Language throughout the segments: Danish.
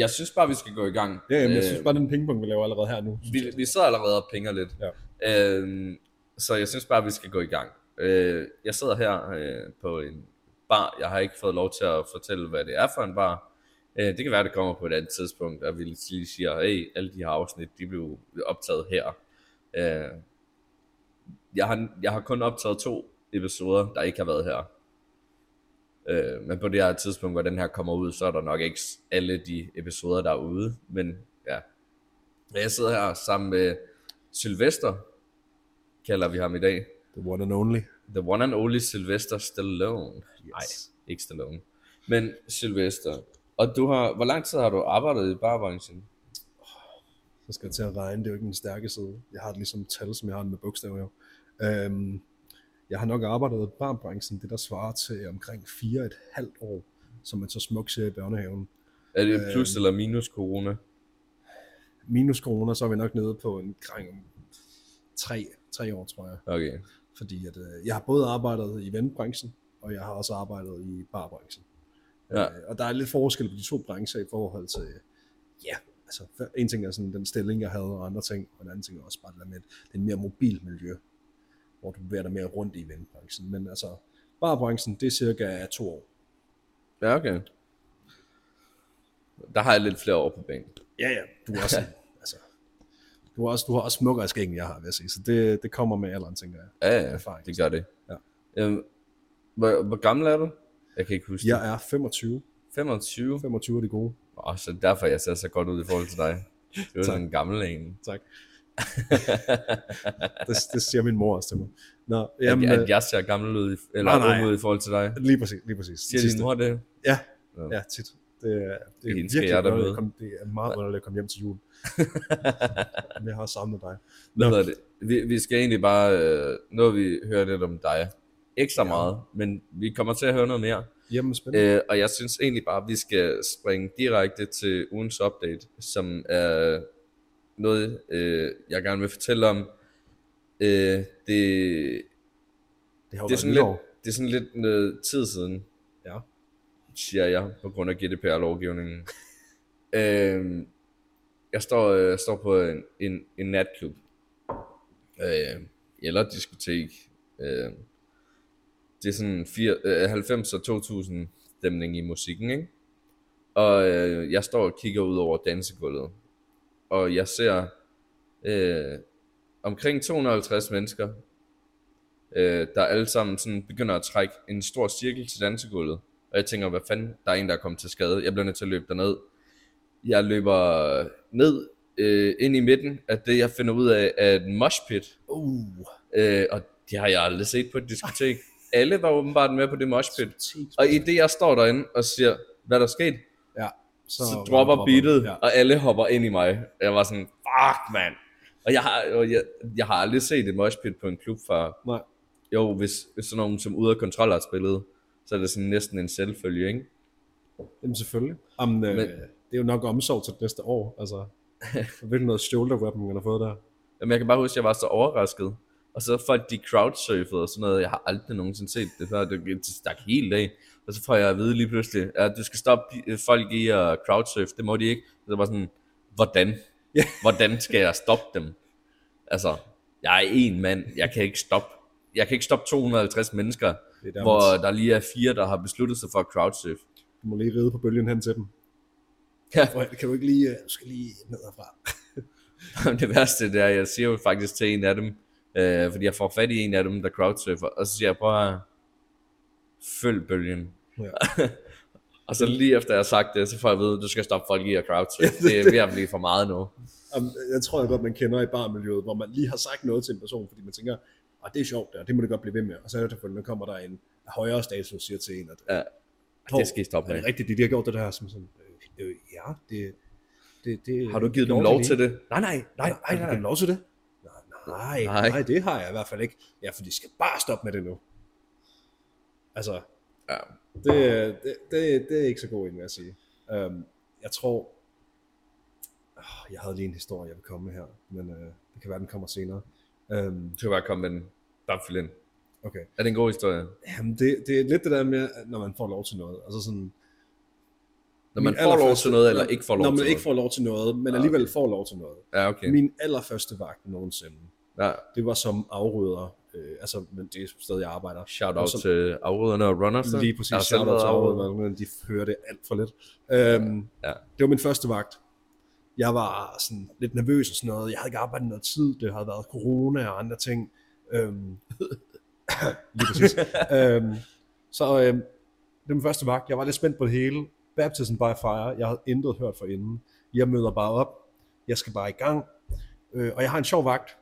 Jeg synes bare, vi skal gå i gang. Ja, jamen, jeg Øh, synes bare, den pingpong, vi laver allerede her nu. vi, vi sidder allerede og pinger lidt. Ja. Øhm, så jeg synes bare, vi skal gå i gang. Øh, jeg sidder her øh, på en bar. Jeg har ikke fået lov til at fortælle, hvad det er for en bar. Øh, det kan være, det kommer på et andet tidspunkt, og vi lige siger, hey, alle de her afsnit, de blev optaget her. Øh, jeg, har, jeg har kun optaget to episoder, der ikke har været her. Øh, men på det her tidspunkt, hvor den her kommer ud, så er der nok ikke alle de episoder, der er ude. Men ja, jeg sidder her sammen med Sylvester, kalder vi ham i dag. The one and only. The one and only Sylvester Stallone. Nej, Yes. ikke Stallone. Men Sylvester. Og du har, hvor lang tid har du arbejdet i barbranchen? Så skal jeg til at regne, det er jo ikke min stærke side. Jeg har det ligesom tal, som jeg har det med bogstaver. Øhm, jeg har nok arbejdet i barbranchen, det der svarer til omkring fire og et halvt år, som man så smukt ser i børnehaven. Er det plus eller minus corona? Minus corona, så er vi nok nede på en kring om tre, tre år, tror jeg. Okay. Fordi at, øh, jeg har både arbejdet i eventbranchen, og jeg har også arbejdet i barbranchen. Ja. Øh, og der er lidt forskel på de to brancher i forhold til, ja, altså en ting er sådan den stilling, jeg havde, og andre ting, og en anden ting er også bare det der med, at det er en mere mobil miljø, hvor du bevæger dig mere rundt i eventbranchen. Men altså, barbranchen, det er cirka to år. Ja, okay. Der har jeg lidt flere år på banen. Ja, ja. Du er også, altså, du har også, du har også smukkere skæg, end jeg har, vil jeg sige. Så det, det kommer med alderen, tænker jeg. Ja, ja, Erfaring. det gør det. Ja. Øhm, hvor, hvor gammel er du? Jeg kan ikke huske det. Jeg er 25. 25. 25 er det gode. Og så derfor jeg ser så godt ud i forhold til dig. Du er Tak. sådan en gammel en. Tak. det, det siger min mor også til mig. Nå, Jamen, at, at jeg ser gammel ud, eller Nej, nej. ud i forhold til dig. lige præcis, lige præcis. Siger din mor det? Ja, Ja. ja, tit. Det er, det er virkelig jeg underligt at komme, det er meget underligt at komme hjem til jul. Men jeg har savnet dig. Hvad hedder det? Vi, vi skal egentlig bare, øh, nu har vi hørt lidt om dig. Ikke så meget, men vi kommer til at høre noget mere. Jamen, spændende. Øh, og jeg synes egentlig bare, at vi skal springe direkte til ugens update, som er noget, øh, jeg gerne vil fortælle om. Øh, det, det har det, er sådan lidt, det er sådan lidt noget tid siden, Ja. siger jeg, på grund af GDPR-lovgivningen. øh, jeg står, øh, står på en, en, en natklub, øh, eller diskotek. Øh, det er sådan fire, øh, 90 og 2000 stemning i musikken, ikke? Og øh, jeg står og kigger ud over dansegulvet, og jeg ser øh, omkring 250 mennesker, øh, der alle sammen sådan begynder at trække en stor cirkel til dansegulvet. Og jeg tænker, hvad fanden, der er en, der er kommet til skade. Jeg bliver nødt til at løbe derned. Jeg løber ned øh, ind i midten af det, jeg finder ud af, er et moshpit. Uh, Øh, og det har jeg aldrig set på et diskotek. Alle var åbenbart med på det moshpit. Og i det, jeg står derinde og siger, hvad der er sket, så, så dropper beatet, ja. og alle hopper ind i mig. Jeg var sådan, fuck man. Og jeg har, og jeg, jeg har aldrig set et moshpit på en klub før. Nej. Jo, hvis, hvis sådan nogen som ude af kontrol har spillet, så er det sådan næsten en selvfølge, ikke? Jamen selvfølgelig. Jamen, øh, Men- det er jo nok omsorg til det næste år. Altså, hvilken noget shoulder weapon, man har fået der. Jamen, jeg kan bare huske, at jeg var så overrasket. Og så folk, de crowdsurfede og sådan noget. Jeg har aldrig nogensinde set det før. Det, det stak helt af. Og så får jeg at vide lige pludselig, at du skal stoppe de- folk i at crowdsurfe. Det må de ikke. Så det var sådan, hvordan? Hvordan skal jeg stoppe dem? Altså, jeg er en mand. Jeg kan ikke stoppe. Jeg kan ikke stoppe 250 mennesker, er hvor der lige er fire, der har besluttet sig for at crowdsurfe. Du må lige ride på bølgen hen til dem. Ja. Hvor- Kan du ikke lige, øh, du skal lige ned herfra. det værste det er, jeg siger jo faktisk til en af dem, øh, fordi jeg får fat i en af dem, der crowdsurfer, og så siger jeg, prøv at følg bølgen. Ja. og så lige efter jeg har sagt det, så får jeg at vide, du skal stoppe folk i at crowdsurfe. Det er ved at blive for meget nu. Jeg tror jeg godt, man kender i barmiljøet, hvor man lige har sagt noget til en person, fordi man tænker, at det er sjovt der, det må det godt blive ved med. Og så er det selvfølgelig, kommer der en højere status og siger til en, at Ja, det skal I stoppe er med. det rigtigt, det de har gjort det der, som sådan, øh, øh, ja, det, det, det Har du givet dem lov til det? Nej, nej, nej, nej, nej. dem lov til det? Nej, nej, Nej. nej, det har jeg i hvert fald ikke. Ja, for de skal bare stoppe med det nu. Altså, Ja. det, det, det, det er ikke så god en, vil jeg sige. Um, jeg tror, oh, jeg havde lige en historie, jeg vil komme med her, men uh, det kan være, den kommer senere. Um, Du kan bare komme med den. Bare fyld ind. okay. Er det en god historie? Jamen, det, det er lidt det der med, når man får lov til noget. Altså sådan, Når Når man får lov til noget, eller ikke får lov Når til man ikke noget. får lov til noget, men Ah, alligevel får lov til noget. Ja, okay. Min allerførste vagt nogensinde, Ja, det var som afrydder, øh, altså, men det er stadig jeg arbejder. shout out som- til afryderne og runners. Lige præcis, selv shout out til afrydder, men de hører det alt for lidt. Øhm, Ja. Det var min første vagt. Jeg var sådan lidt nervøs og sådan noget. Jeg havde ikke arbejdet noget tid. Det havde været corona og andre ting. Øhm, lige præcis. øhm, så øhm, det var min første vagt. Jeg var lidt spændt på det hele. Baptism by fire. Jeg havde intet hørt for inden. Jeg møder bare op. Jeg skal bare i gang. Øh, og jeg har en sjov vagt.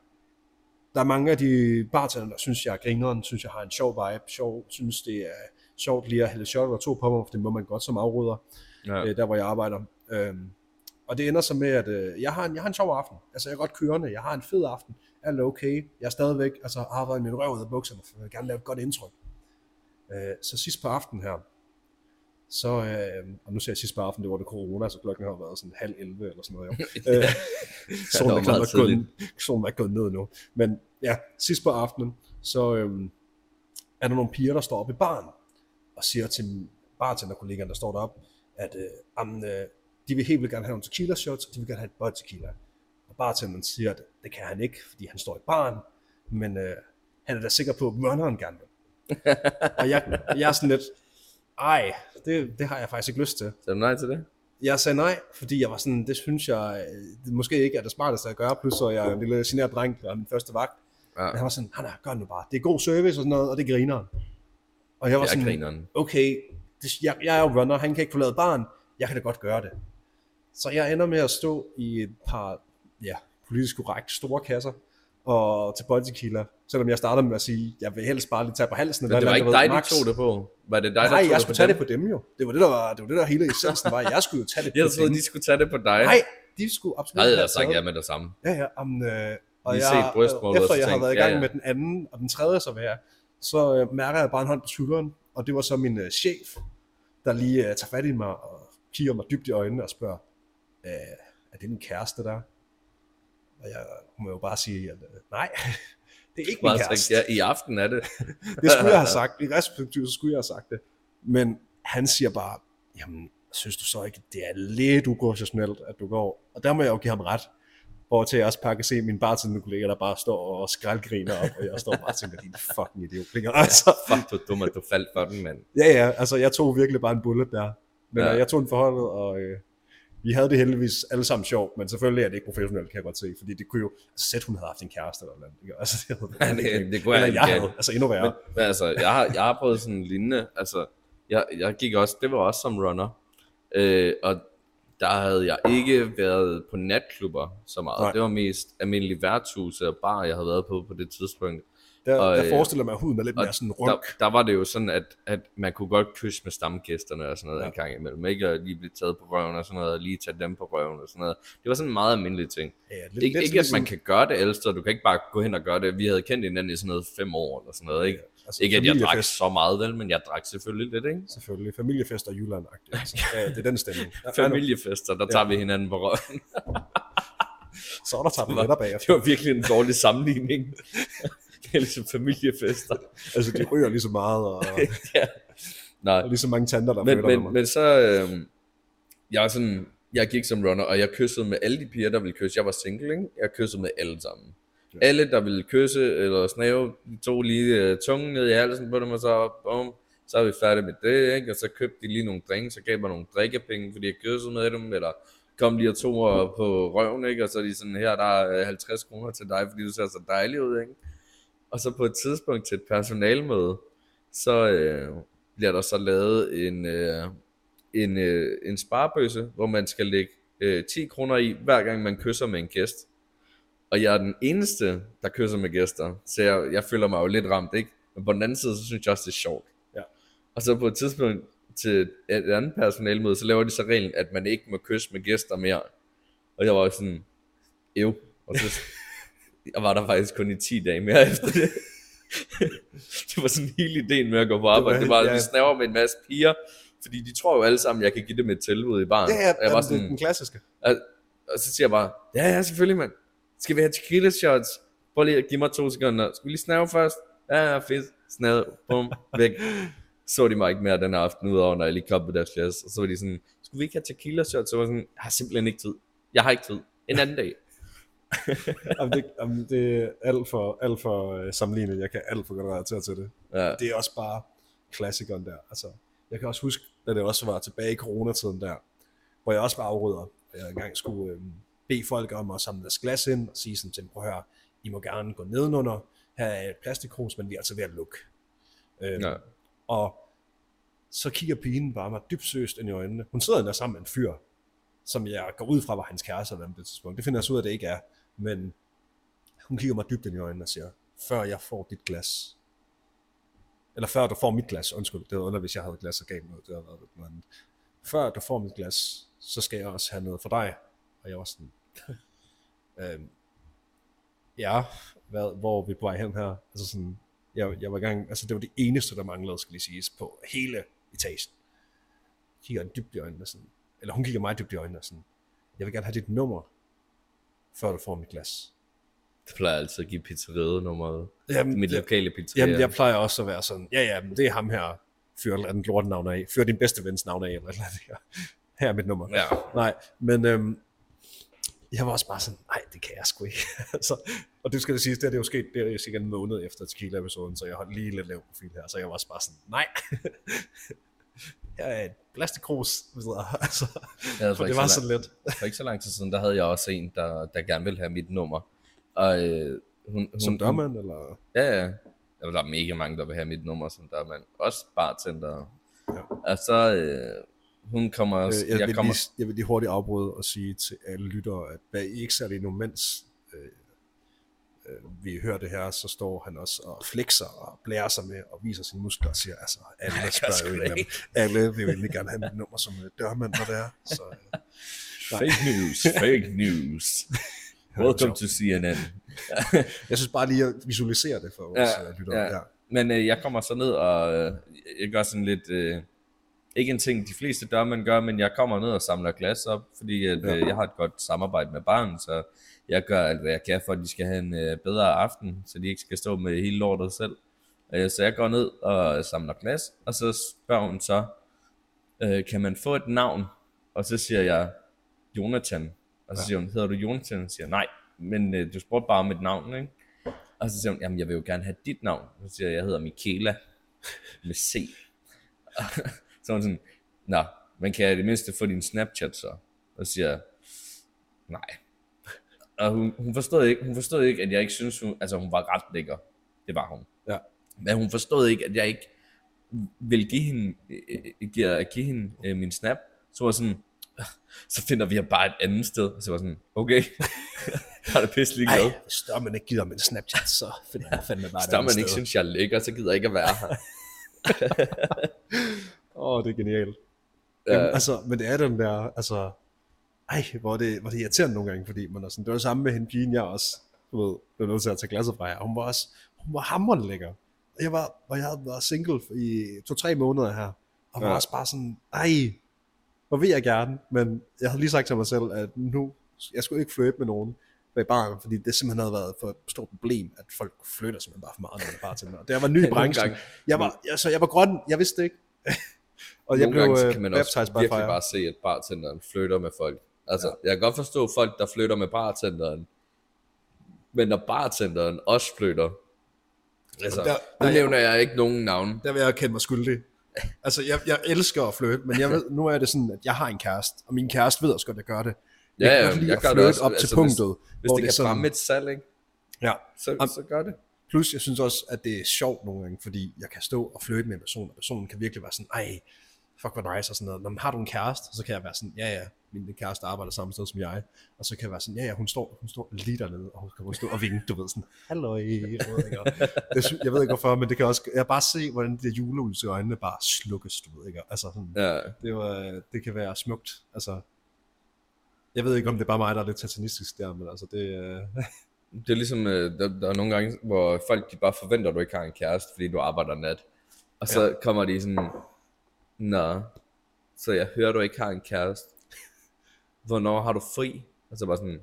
Der er mange af de bartender, der synes, jeg er grineren, synes, jeg har en sjov vibe, sjov, synes, det er sjovt lige at hælde shot eller to på mig, for det må man godt som afrydder Ja. øh, der hvor jeg arbejder. Øhm, og det ender så med, at øh, jeg, har en, jeg har en sjov aften. Altså jeg er godt kørende, jeg har en fed aften, alt er okay. Jeg er stadigvæk, altså har været min røv ud af bukserne, for jeg vil gerne lave et godt indtryk. Øh, så sidst på aftenen her, så, øh, og nu siger jeg sidst på aftenen, det var det corona, så klokken har været sådan halv 11 eller sådan noget. Jo. øh, solen, er godt gået, solen er gået ned nu. Men ja, sidst på aftenen, så øh, er der nogle piger, der står oppe i baren, og siger til bartenderkollegaen, der står deroppe, at øh, jamen, øh, de vil helt vildt gerne have nogle tequila shots, og de vil gerne have et bot tequila. Og bartenderen siger, at det kan han ikke, fordi han står i baren, men øh, han er da sikker på, at runneren gerne vil. og jeg, jeg er sådan lidt, ej, det, det har jeg faktisk ikke lyst til. Så er du nej til det? Jeg sagde nej, fordi jeg var sådan, det synes jeg øh, det måske ikke er det smarteste at gøre, plus så er jeg en lille generet dreng, er min første vagt. Ja. Men han var sådan, han er, gør det nu bare. Det er god service og sådan noget, og det griner Og jeg var Jeg sådan, okay, det, jeg, jeg er jo runner, han kan ikke forlade barn, jeg kan da godt gøre det. Så jeg ender med at stå i et par, ja, politisk korrekt store kasser, og til boldtequila, selvom jeg startede med at sige, jeg vil helst bare lige tage på halsen. Men det var ikke dig, de tog det på. Var det dig, der Nej, tog jeg skulle tage dem? det på dem jo. Det var det, der, var, det var det, der hele essensen var. Jeg skulle jo tage det Jeg på troede, dem. de skulle tage det på dig. Nej, de skulle absolut Nej, jeg havde sagt ja med det samme. Ja, ja. Um, øh, og Lige jeg, set brystmålet, efter jeg har tænkt, været i ja, gang ja. med den anden og den tredje så være, så øh, mærker jeg bare en hånd på skulderen, og det var så min øh, chef, der lige øh, tager fat i mig og kigger mig dybt i øjnene og spørger, øh, er det din kæreste der? Og jeg må jo bare sige, at øh, nej, det er ikke min kæreste. ja, i aften er det. Det skulle jeg have sagt. I respektivt, så skulle jeg have sagt det. Men han siger bare, jamen, synes du så ikke, det er lidt uprofessionelt, at du går? Og der må jeg jo give ham ret. Hvor til jeg også bare kan se mine bartenderkolleger, der bare står og skraldgriner op, og jeg står bare og tænker, din fucking idiot. Ikke? Altså, Fuck, du er dum, at du faldt for den, mand. ja, ja, altså jeg tog virkelig bare en bullet der. Men Ja. ja. jeg tog den forholdet, og øh, vi havde det heldigvis alle sammen sjovt, men selvfølgelig er det ikke professionelt, kan jeg godt se, fordi det kunne jo, altså sæt hun havde haft en kæreste eller noget. Ikke? Altså, det, havde, Ja, det- det kunne jeg eller ikke jeg gætte. havde, altså endnu værre. Men, men altså, jeg har, jeg har prøvet sådan en lignende, altså, jeg, jeg gik også, det var også som runner, øh, og der havde jeg ikke været på natklubber så meget. Nej. Det var mest almindelige værtshuse og bar, jeg havde været på på det tidspunkt. Der, Og, der øh, forestiller mig, at huden er lidt mere sådan Der, runk. der var det jo sådan, at, at man kunne godt kysse med stamgæsterne og sådan noget ja. Ja. en gang imellem. Ikke at lige blive taget på røven og sådan noget, og lige tage dem på røven og sådan noget. Det var sådan en meget almindelig ting. Ja, lidt, Ikke, lidt ikke at man kan gøre det steder, du kan ikke bare gå hen og gøre det. Vi havde kendt hinanden i sådan noget fem år eller sådan noget, ikke? Altså, Ikke at jeg drak så meget vel, men jeg drak selvfølgelig lidt, ikke? Selvfølgelig. Familiefest og jylland altså. ja, det er den stemning. Ja, Familiefester, der tager vi hinanden på røven. Så er der tager var- billetter Det var virkelig en dårlig sammenligning. Det er ligesom familiefester. Altså, de ryger lige så meget, og, ja. Nej, og lige så mange tanter, der men, men, mig. men så, øh, jeg er sådan, jeg gik som runner, og jeg kyssede med alle de piger, der ville kysse. Jeg var single, ikke? Jeg kyssede med alle sammen. Ja. Alle, der ville kysse eller snave, de tog lige uh, tungen ned i halsen på dem, og så, bum, så er vi færdige med det, ikke? Og så købte de lige nogle drinks, så gav mig nogle drikkepenge, fordi jeg kyssede med dem, eller kom lige og tog mig på røven, ikke? Og så er de sådan, her der er øh, 50 kroner til dig, fordi du ser så dejlig ud, ikke? Og så på et tidspunkt til et personalmøde, så øh, bliver der så lavet en, øh, en, øh, en sparebøsse, hvor man skal lægge øh, 10 kroner i, hver gang man kysser med en gæst. Og jeg er den eneste, der kysser med gæster, så jeg, jeg føler mig jo lidt ramt, ikke? Men på den anden side, så synes jeg også, det er sjovt. Ja. Og så på et tidspunkt til et andet personalmøde, så laver de så reglen, at man ikke må kysse med gæster mere. Og jeg var jo sådan, ev. Og så, jeg var der faktisk kun i 10 dage mere efter det. det var sådan hele ideen med at gå på arbejde. Det var, ja. vi snaver med en masse piger, fordi de tror jo alle sammen, jeg kan give dem et tilbud i baren. Ja, ja, Og jeg var sådan, det er den klassiske. og, og så siger jeg bare, ja, ja, selvfølgelig, mand. Skal vi have tequila shots? Prøv lige at give mig to sekunder. Skal vi lige snave først? Ja, fedt. Snave, bum, væk. Så de mig ikke mere den aften, udover når jeg lige kom på deres glas. Og så var de sådan, skulle vi ikke have tequila shots? Så var jeg sådan, jeg har simpelthen ikke tid. Jeg har ikke tid. En anden dag. Jamen, det, jamen, det er alt for, alt for uh, sammenlignet. Jeg kan alt for godt relatere til det. Ja. Det er også bare klassikeren der. Altså, jeg kan også huske, da det også var tilbage i coronatiden der, hvor jeg også var afrydder. Jeg engang skulle øh, bede folk om at samle deres glas ind og sige sådan til dem, prøv at høre, I må gerne gå nedenunder. Her er et plastikkrus, men vi er altså ved at lukke. Øh, Ja. Og så kigger pigen bare mig dybt seriøst ind i øjnene. Hun sidder der sammen med en fyr, som jeg går ud fra var hans kæreste eller på det tidspunkt. Det finder jeg så ud af, at det ikke er. Men hun kigger mig dybt ind i øjnene og siger, før jeg får dit glas, eller før du får mit glas, undskyld, det var under, hvis jeg havde glas og gav noget, det havde været noget andet. Før du får mit glas, så skal jeg også have noget for dig. Og jeg var sådan, øhm, ja, hvad, hvor er vi på vej hen her? Altså sådan, jeg, jeg var gang, altså det var det eneste, der manglede, skal lige siges, på hele etagen. Kigger en dybt i øjnene sådan, eller hun kigger mig dybt i øjnene sådan, jeg vil gerne have dit nummer, før du får mit glas. Det plejer altid at give pizzeriet nummeret. Jamen, Mit lokale pizzeria. Jamen, jeg plejer også at være sådan, ja, ja, men det er ham her, fyr eller andet lortenavn af, fyr din bedste vens navn af, eller eller andet her. Her er mit nummer. Ja. Nej, men øhm, jeg var også bare sådan, nej, det kan jeg sgu ikke. altså, og det skal jeg sige, det er det jo sket, det er jo sikkert en måned efter tequila-episoden, så jeg holdt lige lidt lav profil her, så jeg var også bare sådan, nej. her er et plastikkrus, altså, Jeg for det ikke var så så let. For ikke så lang tid siden, der havde jeg også en, der, der gerne ville have mit nummer. Og øh, hun, hun, Som dørmand, eller? Ja, ja. Der var mega mange, der vil have mit nummer som dørmand. Også bartender. Ja. Og så, øh, hun kommer... Øh, Øh, jeg, jeg vil kommer lige, jeg vil lige hurtigt afbryde og sige til alle lyttere, at hvad I ikke særlig nu, mens øh, øh, vi hører det her, så står han også og flexer og blærer sig med og viser sine muskler og siger, altså, alle kan spørger jo ikke. alle vil jo egentlig gerne have mit nummer som øh, dørmand, når det er. Så, øh, Fake news, fake news. Welcome to CNN. jeg synes bare lige at visualisere det for vores Ja, ja, lyttere. Ja. Ja. Men øh, jeg kommer så ned, og øh, jeg gør sådan lidt... Øh, ikke en ting, de fleste dørmænd gør, men jeg kommer ned og samler glas op, fordi at, Ja. øh, jeg har et godt samarbejde med barnet, så jeg gør alt, hvad jeg kan, for at de skal have en øh, bedre aften, så de ikke skal stå med hele lortet selv. Øh, så jeg går ned og samler glas, og så spørger hun så, øh, kan man få et navn? Og så siger jeg, Jonathan. Og så Ja. siger hun, hedder du Jonathan? Og siger nej, men øh, du spurgte bare om et navn, ikke? Og så siger hun, jamen jeg vil jo gerne have dit navn. Så siger jeg, jeg hedder Michaela med C. så hun sådan, nå, men kan jeg i det mindste få din Snapchat så? Og så siger jeg, nej. Og hun, hun, forstod ikke, hun forstod ikke, at jeg ikke synes, hun, altså hun var ret lækker. Det var hun. Ja. Men hun forstod ikke, at jeg ikke ville give hende, øh, øh, give, give hende øh, min snap. Så var sådan, "Øh, så finder vi bare et andet sted. Og så var sådan, okay, har det pisse lige glad. Hvis dørmand ikke gider min Snapchat, så finder jeg fandme bare et andet man ikke sted. synes, jeg er lækker, så gider jeg ikke at være her. Åh, det er genialt. Ja. Jamen, altså, men det er den der, altså, ej, hvor det, hvor det irriterende nogle gange, fordi man er sådan, det var det samme med hende pigen, jeg også, du ved, blev nødt til at tage glasset fra jer. Hun var også, hun var hammerende lækker. Og jeg var, og jeg havde været single i to-tre måneder her, og var Ja. også bare sådan, ej, hvor vil jeg gerne, men jeg havde lige sagt til mig selv, at nu, jeg skulle ikke flytte med nogen bag baren, fordi det simpelthen havde været for et stort problem, at folk flytter simpelthen bare for meget, når bare til mig. Jeg var ny i branchen, jeg var, altså, jeg var grøn, jeg vidste det ikke. og jeg Nogle blev gange så øh, kan man også virkelig fire. bare se, at bartenderen flytter med folk. Altså, jeg kan godt forstå folk, der flytter med bartenderen. Men når bartenderen også flytter, altså, Der- nu der- nævner jeg ikke nogen navn. der vil jeg kende mig skyldig. Altså, jeg, jeg elsker at flytte, men jeg ved, nu er det sådan, at jeg har en kæreste, og min kæreste ved også godt, at jeg gør det. Ja, Jeg kan ja, godt lide jeg at flytte også. op til Altså, punktet, Hvis hvor det det kan sådan- fremme et salg, ikke? Ja. Så, Am- så gør det. Plus, jeg synes også, at det er sjovt nogle gange, fordi jeg kan stå og flytte med en person, og personen kan virkelig være sådan, ej, fuck hvor nice, og sådan noget. Når man har du en kæreste, så kan jeg være sådan, ja ja, min kæreste arbejder samme sted som jeg, og så kan jeg være sådan, ja ja, hun står, hun står lige dernede, og hun kan stå og vinke, du ved sådan, halløj, du ved ikke, og det, jeg ved ikke hvorfor, men det kan også, jeg bare se, hvordan det der julelys i øjnene bare slukkes, du ved ikke, altså sådan, Ja. det, var, det kan være smukt, altså, jeg ved ikke, om det er bare mig, der er lidt satanistisk der, men altså det, øh, Det er ligesom, øh, der, der er nogle gange, hvor folk de bare forventer, at du ikke har en kæreste, fordi du arbejder nat. Og så ja. kommer de sådan, Nå, så jeg hører, du ikke har en kæreste. Hvornår har du fri? Og så bare sådan,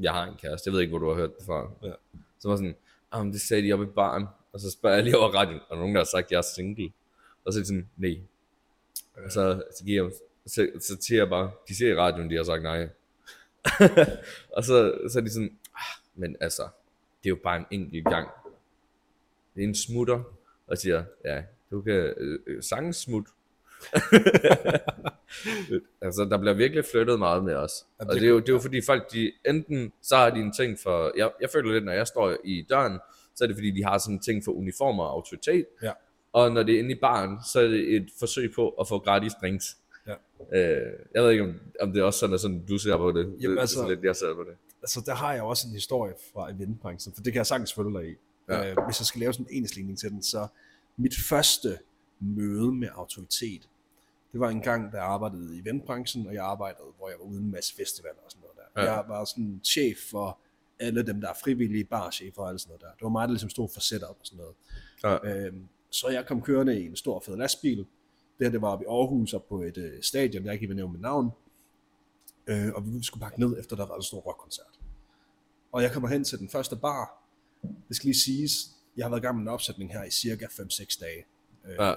jeg har en kæreste, jeg ved ikke, hvor du har hørt det fra. Ja. Så var sådan, ah, det sagde de oppe i baren. Og så spørger jeg lige over radioen, og nogen der har sagt, at jeg er single. Og så er de sådan, nej. Og så, så giver jeg så, så siger jeg bare, de siger i radioen, de har sagt nej. og så, så er de sådan, ah, men altså, det er jo bare en enkelt gang. Det er en smutter, og siger, ja, du kan øh, øh, sagtens smutte. altså, der bliver virkelig flyttet meget med os. Jamen, Og det det er jo, det er jo fordi folk, de enten, så har de en ting for, jeg, jeg føler lidt, når jeg står i døren, så er det fordi, de har sådan en ting for uniformer og autoritet. Ja. Og når det er inde i baren, så er det et forsøg på at få gratis drinks. Ja. Øh, jeg ved ikke, om, om det er også sådan, at sådan, du ser på det. det, det altså- sådan lidt, jeg ser på det. altså der har jeg også en historie fra eventbranchen, for det kan jeg sagtens følge dig i. Ja. Øh, hvis jeg skal lave sådan en enhedsligning til den, så mit første møde med autoritet, det var en gang, da jeg arbejdede i eventbranchen, og jeg arbejdede, hvor jeg var ude en masse festivaler og sådan noget der. Ja. Jeg var sådan chef for alle dem, der er frivillige, barchefer og alt sådan noget der. Det var mig, der ligesom stod for setup og sådan noget. Ja. Øhm, så jeg kom kørende i en stor fed lastbil. Det her, det var oppe i Aarhus, op på et øh, stadion, jeg ikke vil nævne mit navn. Øh, og vi skulle pakke ned, efter der var en stor rockkoncert. Og jeg kommer hen til den første bar. Det skal lige siges, jeg har været i gang med en opsætning her i cirka 5-6 dage. Øh, Ja.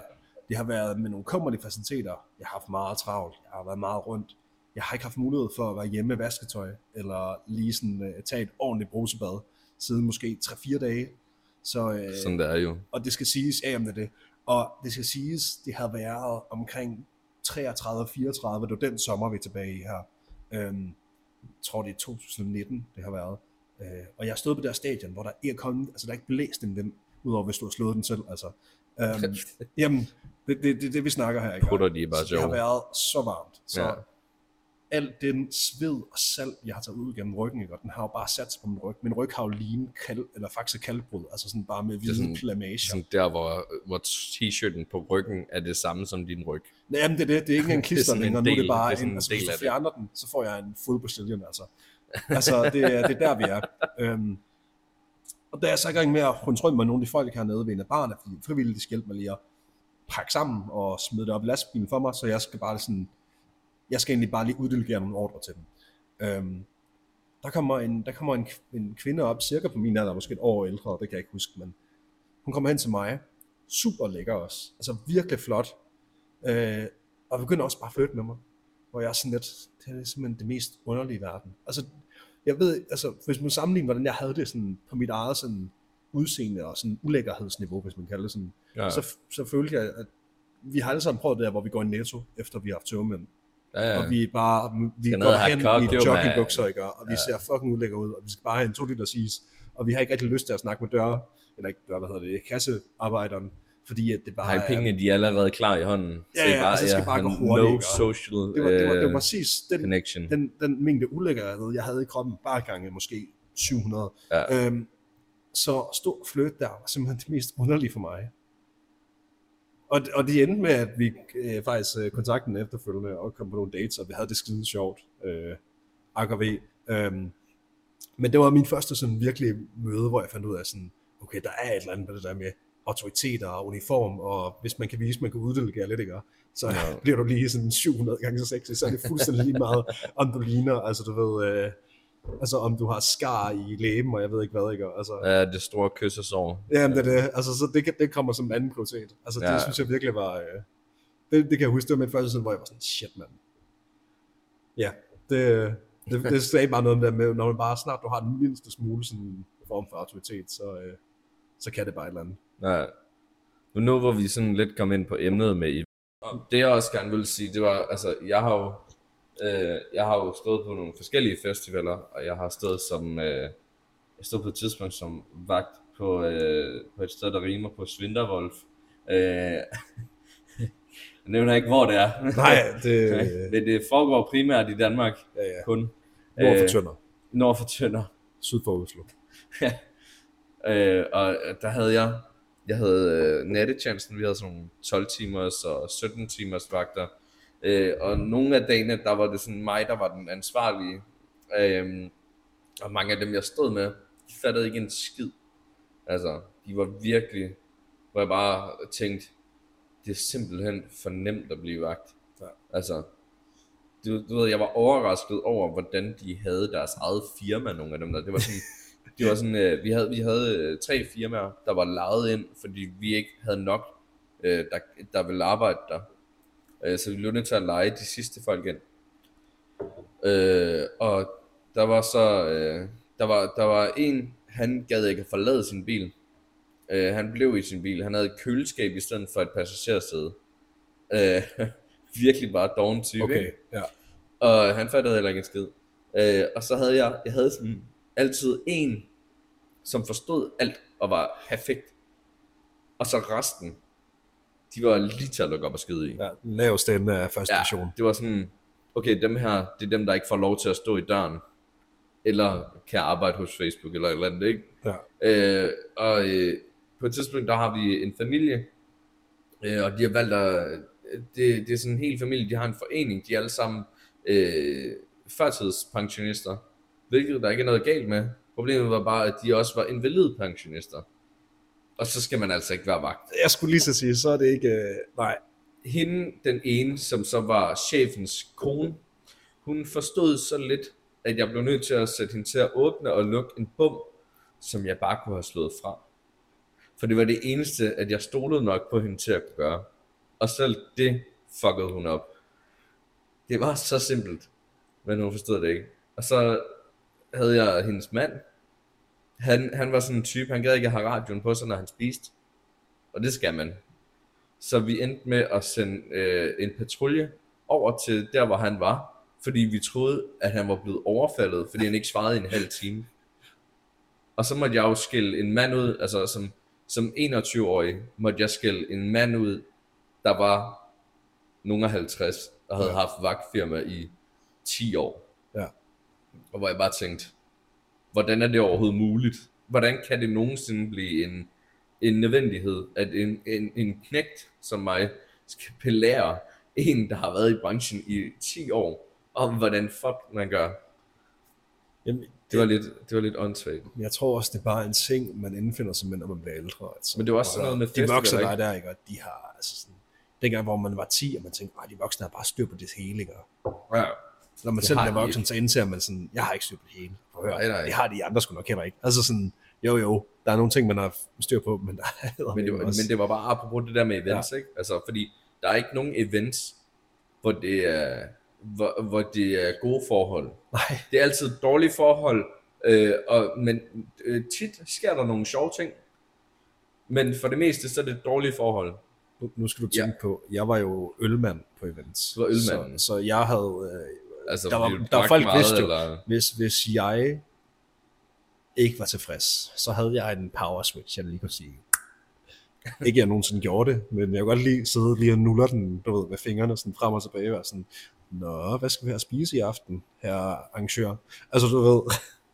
Det har været med nogle kummerlige faciliteter. Jeg har haft meget travlt. Jeg har været meget rundt. Jeg har ikke haft mulighed for at være hjemme med vasketøj, eller lige sådan uh, tage et ordentligt brusebad, siden måske 3-4 dage. Så, øh, Sådan der er jo. og det skal siges, ja, jamen det er det. Og det skal siges, det har været omkring 33-34, det var den sommer, vi er tilbage i her. Øhm, jeg tror, det er 2019, det har været. Øh, og jeg stod på det her stadion, hvor der ikke er kommet, altså der er ikke blæst en vind, udover hvis du har slået den selv. Altså. Øhm, jamen, det det, det, det, vi snakker her, ikke? Putter de bare Så det har været så varmt. Så Ja. alt den sved og salt, jeg har taget ud gennem ryggen, ikke? og den har jo bare sat sig på min ryg. Min ryg har jo lignet kald, eller faktisk kalkbrud, altså sådan bare med hvide plamager. Sådan der, hvor, hvor t-shirten på ryggen er det samme som din ryg. Nej, jamen det er det. Det er ikke engang er klister længere. Nu er det bare det er en, en altså, hvis du fjerner den, så får jeg en full Brazilian, altså. Altså, det, er- det er der, vi er. Øhm, og da jeg så i gang med at kontrollere med nogle af de folk hernede ved en af barne, fordi frivilligt de skal hjælpe mig lige at pakke sammen og smide det op i lastbilen for mig, så jeg skal bare sådan, jeg skal egentlig bare lige uddelegere nogle ordre til dem. Øhm, der kommer, en, der kommer en, en kvinde op, cirka på min alder, måske et år ældre, det kan jeg ikke huske, men hun kommer hen til mig, super lækker også, altså virkelig flot, øh, og begynder også bare at flytte med mig, hvor jeg er sådan lidt, det er simpelthen det mest underlige i verden. Altså, jeg ved, altså, hvis man sammenligner, hvordan jeg havde det sådan, på mit eget sådan, udseende og sådan ulækkerhedsniveau, hvis man kalder det sådan, Ja, ja. så, så følte jeg, at vi har alle sammen prøvet det der, hvor vi går i netto, efter vi har haft tøvmænd. ja, Ja. ja. Og vi bare, vi Skal går hen kok, i jo, joggingbukser, ikke? Og vi ser fucking ulækker ud, og vi skal bare have en 2 liter is. Og vi har ikke rigtig lyst til at snakke med døre, eller ikke døre, hvad hedder det, kassearbejderen, fordi at det bare er- pengene, de er allerede klar i hånden. Ja, ja, altså, det skal bare gå hurtigt, No social det var, det var, det var øh, præcis den, connection. den, den mængde ulækkerhed, jeg havde i kroppen, bare gange måske 700. Ja. Øhm, så stor fløt der var simpelthen det mest underlige for mig. Og, og det endte med, at vi øh, faktisk øh, kontaktede den efterfølgende og kom på nogle dates, og vi havde det skide sjovt. Øh, AKV. Øhm, men det var min første sådan virkelig møde, hvor jeg fandt ud af sådan, okay, der er et eller andet med det der med autoriteter og uniform, og hvis man kan vise, at man kan uddelegere lidt, ikke? så Ja. ja. bliver du lige sådan 700 gange så sexy, så er det fuldstændig lige meget, om du ligner, altså du ved, øh, altså om du har skar i læben, og jeg ved ikke hvad, ikke? Altså, ja. Ja, det store kyssesår. Jamen, det er det. Altså, så det, det kommer som en anden prioritet. Altså, det Ja. synes jeg virkelig var, øh, det, det kan jeg huske, det var min første sådan, hvor jeg var sådan, shit, mand. Ja, det, det, det sagde bare noget om det med, når man bare snart du har den mindste smule sådan form for autoritet, så, øh, så kan det bare et eller andet. Ja. Men nu hvor vi sådan lidt kom ind på emnet med i det jeg også gerne ville sige, det var, altså, jeg har jo, øh, jeg har jo stået på nogle forskellige festivaler, og jeg har stået som, øh, jeg stod på et tidspunkt som vagt på, øh, på et sted, der rimer på Svinderwolf. Øh, jeg nævner ikke, hvor det er. Nej, det... Men det foregår primært i Danmark ja, ja. kun. Nord for Øh, Tønder. Nord for Tønder. Syd for Oslo. Øh, og der havde jeg, jeg havde øh, nattetjenesten, vi havde sådan nogle 12 timers og 17 timers vagter. Øh, og nogle af dagene, der var det sådan mig, der var den ansvarlige. Øh, og mange af dem, jeg stod med, de fattede ikke en skid. Altså, de var virkelig, hvor jeg bare tænkte, det er simpelthen for nemt at blive vagt. Ja. Altså, du, du ved, jeg var overrasket over, hvordan de havde deres eget firma, nogle af dem der. Det var sådan, det var sådan, øh, vi havde, vi havde øh, tre firmaer, der var lejet ind, fordi vi ikke havde nok, øh, der, der ville arbejde der. Øh, så vi blev nødt til at lege de sidste folk ind. Øh, og der var så, øh, der var, der var en, han gad ikke at forlade sin bil. Øh, han blev i sin bil. Han havde et køleskab i stedet for et passagersæde. Øh, virkelig bare doven type. Okay, ikke? ja. Og han fattede heller ikke en skid. Øh, og så havde jeg, jeg havde sådan altid en, som forstod alt og var perfekt. Og så resten, de var lige til at lukke op og skide i. ja den laveste ende af første. Ja, det var sådan, okay, dem her, det er dem, der ikke får lov til at stå i døren, eller kan arbejde hos Facebook, eller et eller andet, ikke? Ja. Øh, og øh, på et tidspunkt, der har vi en familie, øh, og de har valgt at, det, det er sådan en hel familie, de har en forening, de er alle sammen øh, førtidspensionister, hvilket der ikke er noget galt med. Problemet var bare, at de også var invalidpensionister. Og så skal man altså ikke være vagt. Jeg skulle lige så sige, så er det ikke... Øh, nej, hende, den ene, som så var chefens kone, hun forstod så lidt, at jeg blev nødt til at sætte hende til at åbne og lukke en bum, som jeg bare kunne have slået fra. For det var det eneste, at jeg stolede nok på hende til at kunne gøre. Og selv det fuckede hun op. Det var så simpelt, men hun forstod det ikke. Og så havde jeg hendes mand. Han, han var sådan en type, han gad ikke have radioen på sig, når han spiste. Og det skal man. Så vi endte med at sende øh, en patrulje over til der, hvor han var, fordi vi troede, at han var blevet overfaldet, fordi han ikke svarede i en halv time. Og så måtte jeg jo skille en mand ud, altså som, som 21-årig, måtte jeg skille en mand ud, der var nogen af 50, og havde haft vagtfirma i 10 år. Og hvor jeg bare tænkte, hvordan er det overhovedet muligt? Hvordan kan det nogensinde blive en, en nødvendighed, at en, en, en knægt som mig skal belære en, der har været i branchen i 10 år, om hvordan fuck man gør. Jamen, Det var lidt, det var lidt åndssvagt. Jeg tror også, det er bare en ting, man indfinder sig med, når man bliver ældre. Altså. Men det er også sådan noget med De festivaler, voksne, der er ikke? der, ikke? Og de har, altså sådan, dengang, hvor man var 10, og man tænkte, at de voksne har bare styr på det hele, ikke? Ja. Når man Det selv bliver voksen, så indser man sådan, jeg har ikke styr på det hele. Prøv at høre, Nej, nej. det har de andre sgu nok heller ikke. Altså sådan, jo jo, der er nogle ting, man har styr på, men der er Men det, var, men det var bare apropos det der med events, ja. ikke? Altså, fordi der er ikke nogen events, hvor det er, hvor, hvor det er gode forhold. Nej, Det er altid dårlige forhold, øh, og, men øh, tit sker der nogle sjove ting. Men for det meste, så er det dårlige forhold. nu, nu skal du tænke ja. på, jeg var jo ølmand på events. Du var ølmand. Så, så jeg havde, øh, Altså, Der var- der var folk, meget, vidste jo. eller, hvis, hvis jeg ikke var tilfreds, så havde jeg en power switch, jeg lige kunne sige. ikke at jeg nogensinde gjorde det, men jeg kunne godt lige sidde lige og nuller den, du ved, med fingrene sådan frem og tilbage, og være sådan, Nå, hvad skal vi have at spise i aften, her arrangør? Altså, du ved,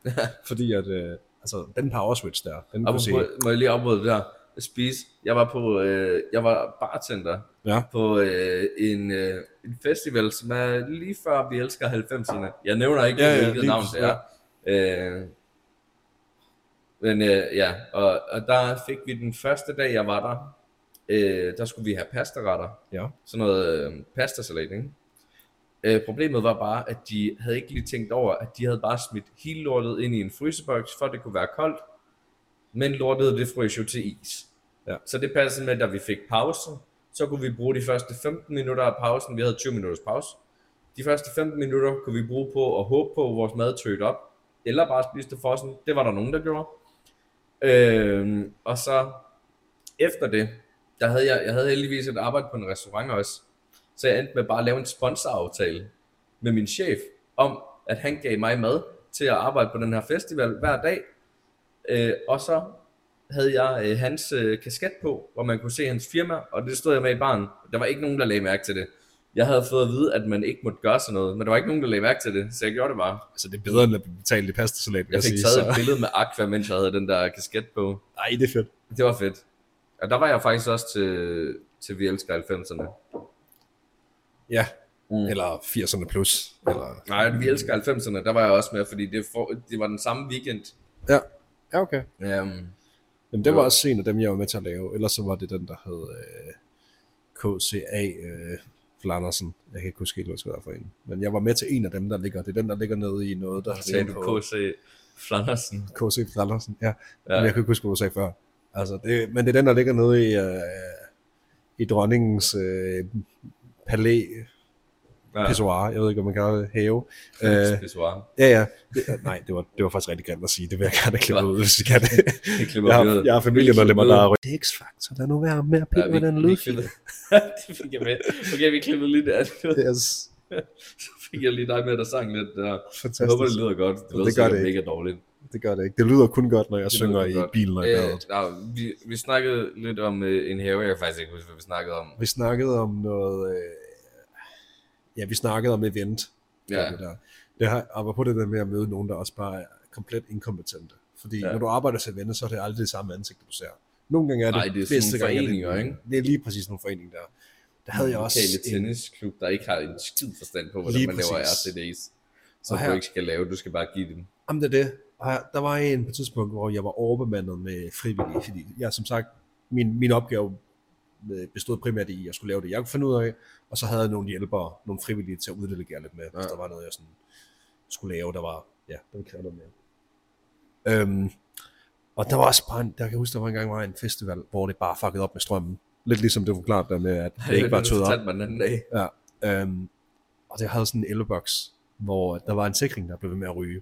fordi at, øh, altså, den power switch der, den kunne Apropos, må jeg lige afbryde det der? Spise. Jeg var på, øh, jeg var bartender ja, på øh, en, øh, en festival, som er lige før vi elsker 90'erne. Jeg nævner ikke, Ja, ja, hvilket navn det er. Øh, men øh, ja, og, og der fik vi den første dag, jeg var der, øh, der skulle vi have pastaretter. ja, Sådan noget øh, pastasalat, ikke? Øh, problemet var bare, at de havde ikke lige tænkt over, at de havde bare smidt hele lortet ind i en fryseboks, for at det kunne være koldt. Men lortet, det frøs jo til is. Ja. Så det passede med, at da vi fik pause, så kunne vi bruge de første 15 minutter af pausen. Vi havde 20 minutters pause. De første 15 minutter kunne vi bruge på at håbe på, at vores mad tøjte op. Eller bare spise det frossen. Det var der nogen, der gjorde. Øh, og så efter det, der havde jeg, jeg havde heldigvis et arbejde på en restaurant også. Så jeg endte med bare at lave en sponsoraftale med min chef, om at han gav mig mad til at arbejde på den her festival hver dag. Øh, og så havde jeg øh, hans øh, kasket på, hvor man kunne se hans firma, og det stod jeg med i baren. Der var ikke nogen, der lagde mærke til det. Jeg havde fået at vide, at man ikke måtte gøre sådan noget, men der var ikke nogen, der lagde mærke til det, så jeg gjorde det bare. altså det er bedre, end at betale det pastasalat, vil Jeg fik sige, taget så- et billede med Aqua, mens jeg havde den der kasket på. Ej, det er fedt. Det var fedt. Og der var jeg faktisk også til, til Vi Elsker 90'erne. Ja, Mm. eller 80'erne plus, eller... Nej, Vi Elsker 90'erne, der var jeg også med, fordi det, for, det var den samme weekend. Ja, ja okay. Um, Jamen, det var også en af dem, jeg var med til at lave. Ellers så var det den, der hed øh, KCA øh, Flandersen. Jeg kan ikke huske helt, hvad det var for en. Men jeg var med til en af dem, der ligger. Det er den, der ligger nede i noget, der sagde ligger du KC Flandersen. KC Flandersen, ja. Ja. ja. Men jeg kan ikke huske, hvad du sagde før. Altså, det, men det er den, der ligger nede i, øh, i dronningens øh, palæ Ja. pissoir, jeg ved ikke, om man kan det, have. Øh, Pissoir. ja, ja. Det, nej, det var, det var faktisk rigtig grimt at sige. Det vil jeg gerne klippe ud, hvis jeg kan det. Jeg vi ud. har, jeg har familiemedlemmer, Vi der er Det er X-Factor, lad nu være med at Ja, pille vi, med den vi lyd. det fik jeg med. Okay, vi klippede lige der. Det er Så fik jeg lige dig med, der sang lidt der. Jeg fantastisk. håber, det lyder godt. Det det gør det mega dårligt. Det gør det ikke. Det lyder kun godt, når jeg Det synger i godt. bilen og Øh, nej, vi, vi snakkede lidt om øh, en have, jeg faktisk ikke huske, hvad vi snakkede om. Vi snakkede om noget... Øh, ja, vi snakkede om event. Ja. Det, der. det har, og på det der med at møde nogen, der også bare er komplet inkompetente. Fordi Ja. når du arbejder til event, så er det aldrig det samme ansigt, du ser. Nogle gange er det, Nej, det er bedste gang er det- foreninger, ikke? Det er lige præcis nogle foreninger der. Der havde jeg også en, tennisklub, der ikke har en skid forstand på, hvordan Lige man laver præcis. RCD's. Som Og her- du ikke skal lave, du skal bare give dem. Jamen det er det. Og her, der var en på et tidspunkt, hvor jeg var overbemandet med frivillige, fordi jeg som sagt, min, min opgave bestod primært i, at jeg skulle lave det, jeg kunne finde ud af, og så havde jeg nogle hjælpere, nogle frivillige til at uddelegere lidt med, hvis Ja. der var noget, jeg sådan skulle lave, der var, ja, der ville kræve noget mere. Øhm, og der var også bare, en, der kan jeg huske, der var engang var en festival, hvor det bare fuckede op med strømmen. Lidt ligesom det var klart der med, at det ikke var tøet op. den anden dag. Ja, øhm, og det havde sådan en elboks, hvor der var en sikring, der blev ved med at ryge.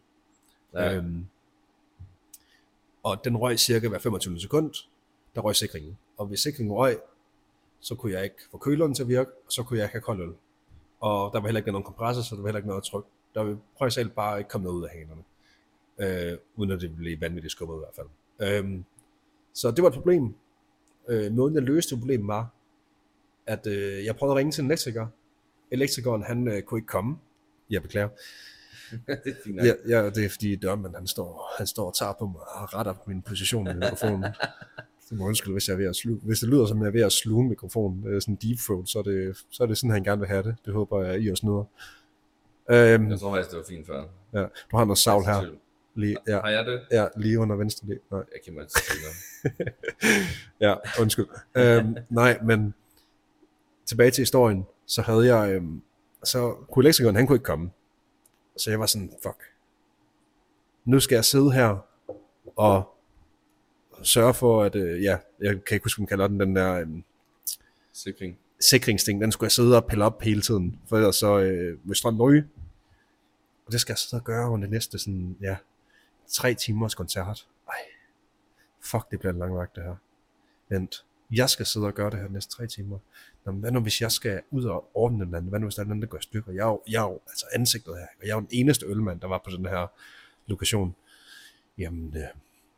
Ja. Øhm, og den røg cirka hver 25 sekund, der røg sikringen. Og hvis sikringen røg, så kunne jeg ikke få køleren til at virke, og så kunne jeg ikke have kold øl. Og der var heller ikke nogen kompressor, så der var heller ikke noget tryk. Der var prøv selv bare ikke komme noget ud af hanerne. Øh, uden at det blev vanvittigt skubbet i hvert fald. Øhm, så det var et problem. Øh, måden jeg løste problemet var, at øh, jeg prøvede at ringe til en elektriker. Elektrikeren, han øh, kunne ikke komme. Jeg beklager. det er fint. Ja, ja, det er fordi dørmanden, han står, han står og tager på mig og retter på min position i mikrofonen. Det må undskylde, hvis, jeg er ved at sluge. hvis det lyder som, jeg er ved at sluge en mikrofon, øh, sådan deep throat, så er, det, så er det sådan, han gerne vil have det. Det håber jeg, I også nyder. Øhm, Jeg tror faktisk, det var fint før. ja, du har noget savl her. Lige, ja, Har jeg det? ja, lige under venstre. Lige. Nej. Jeg kan mig ikke. Ja, undskyld. øhm, nej, men tilbage til historien, så havde jeg, øhm, så kunne elektrikeren, han kunne ikke komme. Så jeg var sådan, fuck. Nu skal jeg sidde her og sørge for, at, øh, ja, jeg kan ikke huske, man kalder den, den der øhm, Sikring. sikringsting, den skulle jeg sidde og pille op hele tiden, for ellers så øh, vil strømmen ryge. Og det skal jeg sidde og gøre under det næste sådan, ja, tre timers koncert. Ej, fuck, det bliver en lang vagt det her. Vent, jeg skal sidde og gøre det her de næste tre timer. Nå, hvad nu, hvis jeg skal ud og ordne den anden? Hvad nu, hvis der er den anden, der går i stykker? Jeg er jo, jeg er jo altså ansigtet her, og jeg er jo den eneste ølmand, der var på den her lokation. Jamen, øh,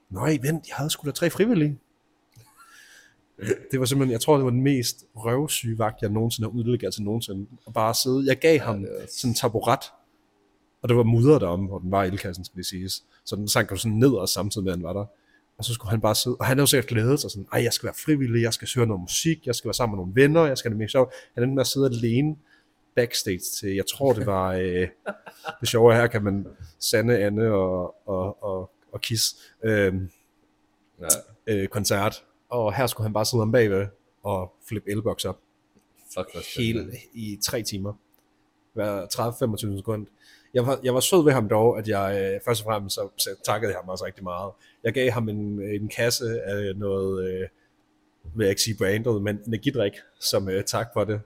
nej, vent, jeg havde sgu da tre frivillige. Det var simpelthen, jeg tror, det var den mest røvsyge vagt, jeg nogensinde har uddelegeret til nogensinde. Og bare sidde, jeg gav ham det sådan en taburet, og der var mudder derom, hvor den var i ildkassen, skal det siges. Så den sank jo sådan ned og samtidig med, at den var der. Og så skulle han bare sidde, og han havde jo sikkert glædet sig sådan, ej, jeg skal være frivillig, jeg skal høre noget musik, jeg skal være sammen med nogle venner, jeg skal have det mere sjovt. Han endte med at sidde alene backstage til, jeg tror det var, øh, det sjove her kan man sande Anne og, og, og, og Kiss øh, Ja. øh, koncert. Og her skulle han bare sidde om bagved og flippe elbox op Fuck, hele i tre timer. Hver 30-25 sekunder. Jeg var, jeg var sød ved ham dog, at jeg øh, først og fremmest så, så takkede jeg ham også rigtig meget. Jeg gav ham en, en kasse af noget, øh, vil jeg ikke sige brandet, men energidrik, som øh, tak for det.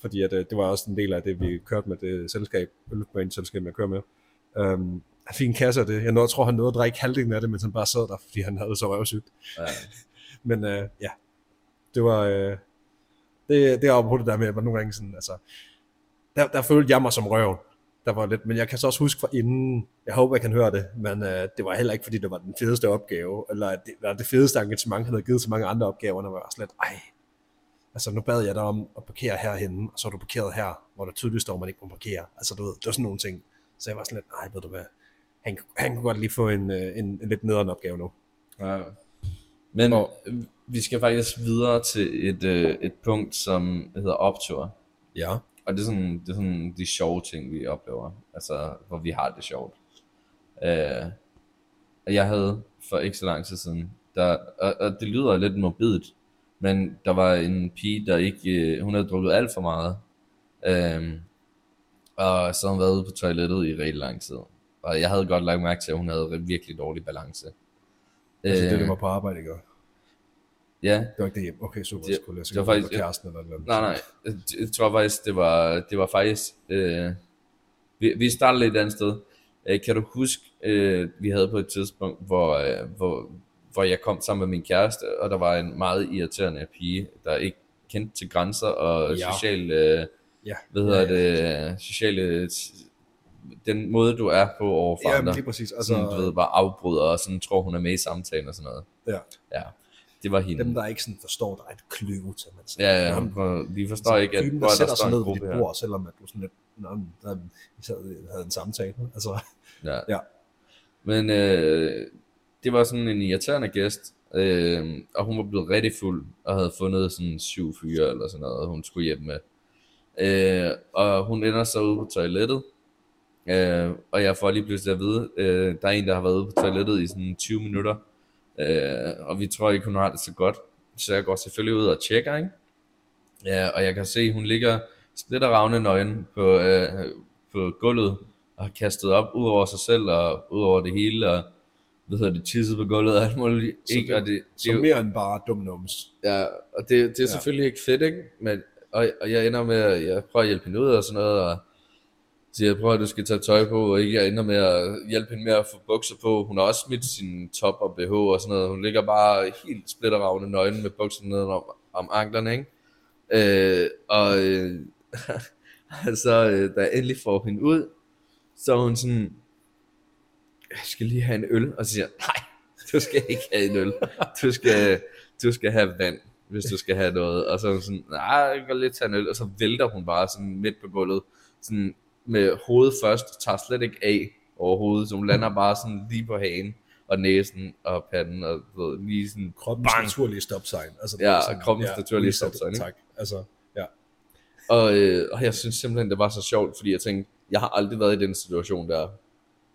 Fordi at, øh, det var også en del af det, vi kørte med det selskab, ølbrand-selskab, jeg kører med. Um, han fik en kasse af det. Jeg nåede, tror, han nåede at drikke halvdelen af det, mens han bare sad der, fordi han havde så røvsygt. Ja. Men øh, ja, det var... Øh, det, det er på det der med, at man nogle gange sådan, altså... Der, der følte jeg mig som røv. Der var lidt, men jeg kan så også huske fra inden, jeg håber, jeg kan høre det, men øh, det var heller ikke, fordi det var den fedeste opgave, eller det var det fedeste engagement, han havde givet til mange andre opgaver, når man var lidt, ej, altså nu bad jeg dig om at parkere herhenne, og så er du parkeret her, hvor der tydeligt står, at man ikke må parkere. Altså du ved, det var sådan nogle ting. Så jeg var sådan lidt, nej, ved du hvad, han, han kunne godt lige få en, øh, en, en lidt nederen opgave nu. Ja. Men Og- vi skal faktisk videre til et, øh, et punkt, som hedder optur. Ja. Og det er, sådan, det er sådan de sjove ting, vi oplever. Altså, hvor vi har det sjovt. Øh, jeg havde for ikke så lang tid siden, der, og, og det lyder lidt morbidt, men der var en pige, der ikke, øh, hun havde drukket alt for meget. Øh, og så havde hun været ude på toilettet i rigtig lang tid. Og jeg havde godt lagt mærke til, at hun havde virkelig dårlig balance. Altså det, Øh, det var på arbejde, ikke? Ja, Det var ikke det hjem. Okay, super. Det- skulle jeg det var det var faktisk- kæresten eller noget. nej, nej. Jeg, tror faktisk, det var, det var faktisk... Øh, vi, vi startede lidt et andet sted. Øh, kan du huske, øh, vi havde på et tidspunkt, hvor, øh, hvor, hvor jeg kom sammen med min kæreste, og der var en meget irriterende pige, der ikke kendte til grænser og Ja. social... Øh, Ja. hvad hedder det? Sociale... Den måde, du er på overfor Ja, andre. men lige præcis. Altså, sådan, du Altså, ved, bare afbryder og sådan tror, hun er med i samtalen og sådan noget. ja. Ja, det var hende. Dem, der ikke sådan forstår, der er et kløve til, man siger. Ja, ja, Jamen, for vi forstår ikke, at typen, der er sætter der sig ned ved dit her. bord, selvom at du sådan lidt, Nå, der, vi sad, havde en samtale. Altså, Ja. Ja. Men øh, det var sådan en irriterende gæst, øh, og hun var blevet rigtig fuld, og havde fundet sådan syv fyre eller sådan noget, hun skulle hjem med. Øh, og hun ender så ude på toilettet, øh, og jeg får lige pludselig at vide, øh, der er en, der har været ude på toilettet i sådan 20 minutter, øh, og vi tror ikke, hun har det så godt. Så jeg går selvfølgelig ud og tjekker, ikke? Ja, og jeg kan se, hun ligger splitteravne nøgen på, øh, på gulvet, og har kastet op ud over sig selv, og ud over det hele, og hvad hedder det, tisset på gulvet og alt muligt. Så Ikke? det- Og det, det, er jo, mere end bare dum nums. ja, og det, det er Ja. selvfølgelig ikke fedt, ikke? Men, og, og jeg ender med, at jeg prøver at hjælpe hende ud og sådan noget, og siger, jeg prøver, at du skal tage tøj på, og ikke jeg ender med at hjælpe hende med at få bukser på. Hun har også smidt sin top og BH og sådan noget. Hun ligger bare helt splitteravne nøgen med bukserne ned om, om anklerne, ikke? Øh, og øh, så øh, da jeg endelig får hende ud, så er hun sådan, jeg skal lige have en øl, og så siger nej, du skal ikke have en øl, du skal, du skal have vand, hvis du skal have noget, og så er hun sådan, nej, jeg kan lige tage en øl, og så vælter hun bare sådan midt på gulvet, sådan med hovedet først, tager slet ikke af overhovedet, så hun lander bare sådan lige på hagen, og næsen og panden, og ved, lige sådan, Kroppens Bang! naturlige stopsign. Altså, Ja, sådan, kroppens naturlige reset, stopsign? Tak. Altså, ja. Og, øh, og jeg synes simpelthen, det var så sjovt, fordi jeg tænkte, jeg har aldrig været i den situation der.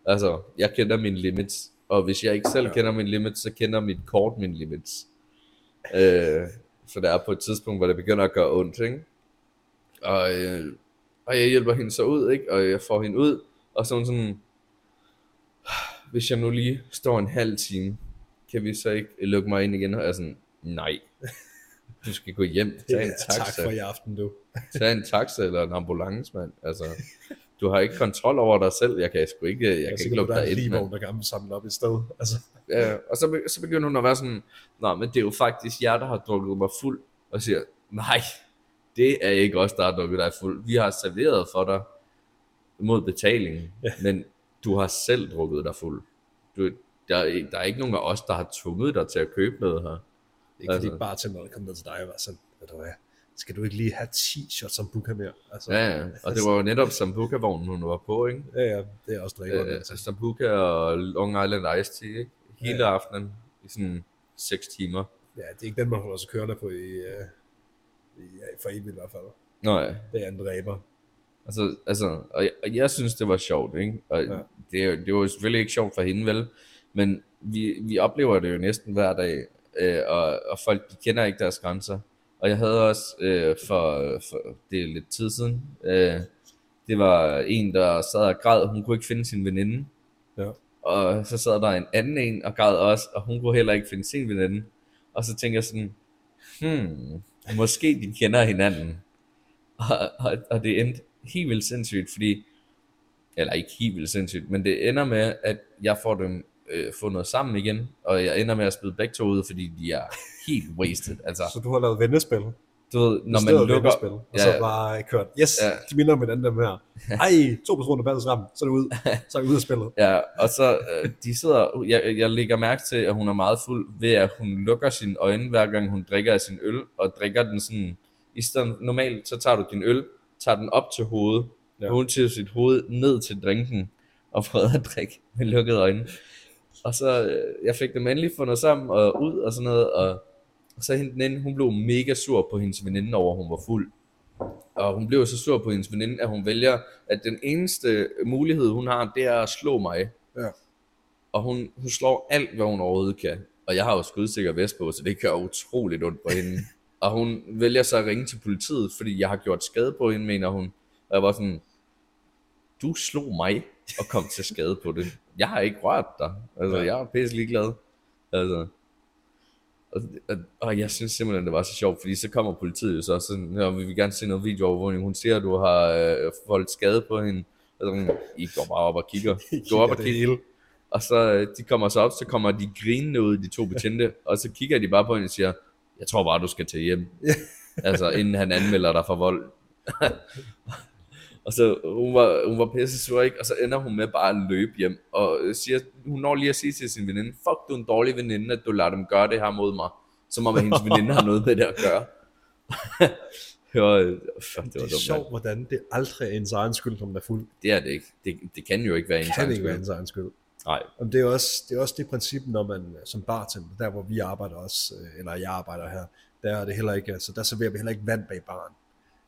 Altså, jeg kender mine limits, og hvis jeg ikke selv Ja. kender mine limits, så kender mit kort mine limits. Øh, så der er på et tidspunkt, hvor det begynder at gøre ondt, ikke? Og, øh, og jeg hjælper hende så ud, ikke? Og jeg får hende ud, og så er hun sådan, hvis jeg nu lige står en halv time, kan vi så ikke lukke mig ind igen? Og jeg er sådan, nej. Du skal gå hjem, tag en ja, tak taxa. for i aften, du. Tag en taxa eller en ambulance, mand. Altså, du har ikke kontrol over dig selv. Jeg kan sgu ikke, jeg Jeg kan er ikke lukke er dig ind, mand. livvogn, der kan samle op i sted. Altså, Ja, og så, så begynder hun at være sådan, Nå, men det er jo faktisk jer, der har drukket mig fuld. Og siger, nej, det er ikke os, der har drukket dig fuld. Vi har serveret for dig mod betaling, Ja. men du har selv drukket dig fuld. Du, der, er, ikke- der er ikke nogen af os, der har tvunget dig til at købe noget her. ikke fordi Altså. bare til noget kom ned til dig og var sådan, ved du hvad, skal du ikke lige have 10 shots som buka mere? Altså, Ja, ja. og det var jo netop Sambuca-vognen, hun var på, ikke? ja, ja, det er også dræber. øh, altså. Sambuca og Long Island Iced Tea, ikke? Hele Ja. aftenen i sådan 6 timer. Ja, det er ikke den, man holder sig kørende på i, ja, for evigt i hvert fald. Nå ja, Det er en dræber. altså, altså og, jeg, og jeg synes, det var sjovt, ikke? Og Ja. det, det var selvfølgelig ikke sjovt for hende, vel? Men vi, vi oplever det jo næsten hver dag, øh, og, og folk de kender ikke deres grænser. Og jeg havde også øh, for, for, det er lidt tid siden, øh, det var en, der sad og græd, hun kunne ikke finde sin veninde. Ja. Og så sad der en anden en og græd også, og hun kunne heller ikke finde sin veninde. Og så tænker jeg sådan, hmm, måske de kender hinanden. Og, og, og det endte helt vildt sindssygt, fordi, eller ikke helt vildt sindssygt, men det ender med, at jeg får dem øh, fundet sammen igen, og jeg ender med at spille begge to ud, fordi de er helt wasted. Altså, Så du har lavet vennespil? Du ved, når man lukker... vennespil, og Ja, så bare kørt, yes, Ja. de minder om hinanden dem her. Ej, to personer passer sammen, så er det ud, så er det ud af spillet. Ja, og så øh, de sidder, jeg, jeg lægger mærke til, at hun er meget fuld ved, at hun lukker sine øjne, hver gang hun drikker af sin øl, og drikker den sådan, i stedet normalt, så tager du din øl, tager den op til hovedet, ja. hun tager sit hoved ned til drinken, og prøver at drikke med lukkede øjne. Og så, øh, jeg fik dem endelig fundet sammen og ud og sådan noget, og, og så hende den ene, hun blev mega sur på hendes veninde over, at hun var fuld. Og hun blev så sur på hendes veninde, at hun vælger, at den eneste mulighed, hun har, det er at slå mig. Ja. Og hun, hun slår alt, hvad hun overhovedet kan. Og jeg har jo skudsikker vest på, så det gør utroligt ondt på hende. og hun vælger så at ringe til politiet, fordi jeg har gjort skade på hende, mener hun. Og jeg var sådan, du slog mig og kom til skade på det. Jeg har ikke rørt dig. Altså, Ja. jeg er pisse ligeglad. Altså, Og, og, og, jeg synes simpelthen, det var så sjovt, fordi så kommer politiet jo så sådan, ja, vi vil gerne se noget videoovervågning. Hun siger, at du har øh, voldt skade på hende. Og så, I går bare op og kigger. Gå op og kigger. Og så øh, de kommer så op, så kommer de grinende ud, de to betjente, og så kigger de bare på hende og siger, jeg tror bare, du skal til hjem. altså, inden han anmelder dig for vold. og så hun var, hun var pisse sur, ikke? Og så ender hun med bare at løbe hjem, og siger, hun når lige at sige til sin veninde, fuck, du er en dårlig veninde, at du lader dem gøre det her mod mig. Som om, at hendes veninde har noget med det at gøre. det var, øh, fuck, det Det var er dumt, sjovt, hvordan det aldrig er ens egen skyld, man er fuld. Det er det ikke. Det, det kan jo ikke være en Det kan ikke være ens egen skyld. Nej. Og det er også det, er også det princip, når man øh, som bartender, der hvor vi arbejder også, øh, eller jeg arbejder her, der er det heller ikke, altså der serverer vi heller ikke vand bag baren.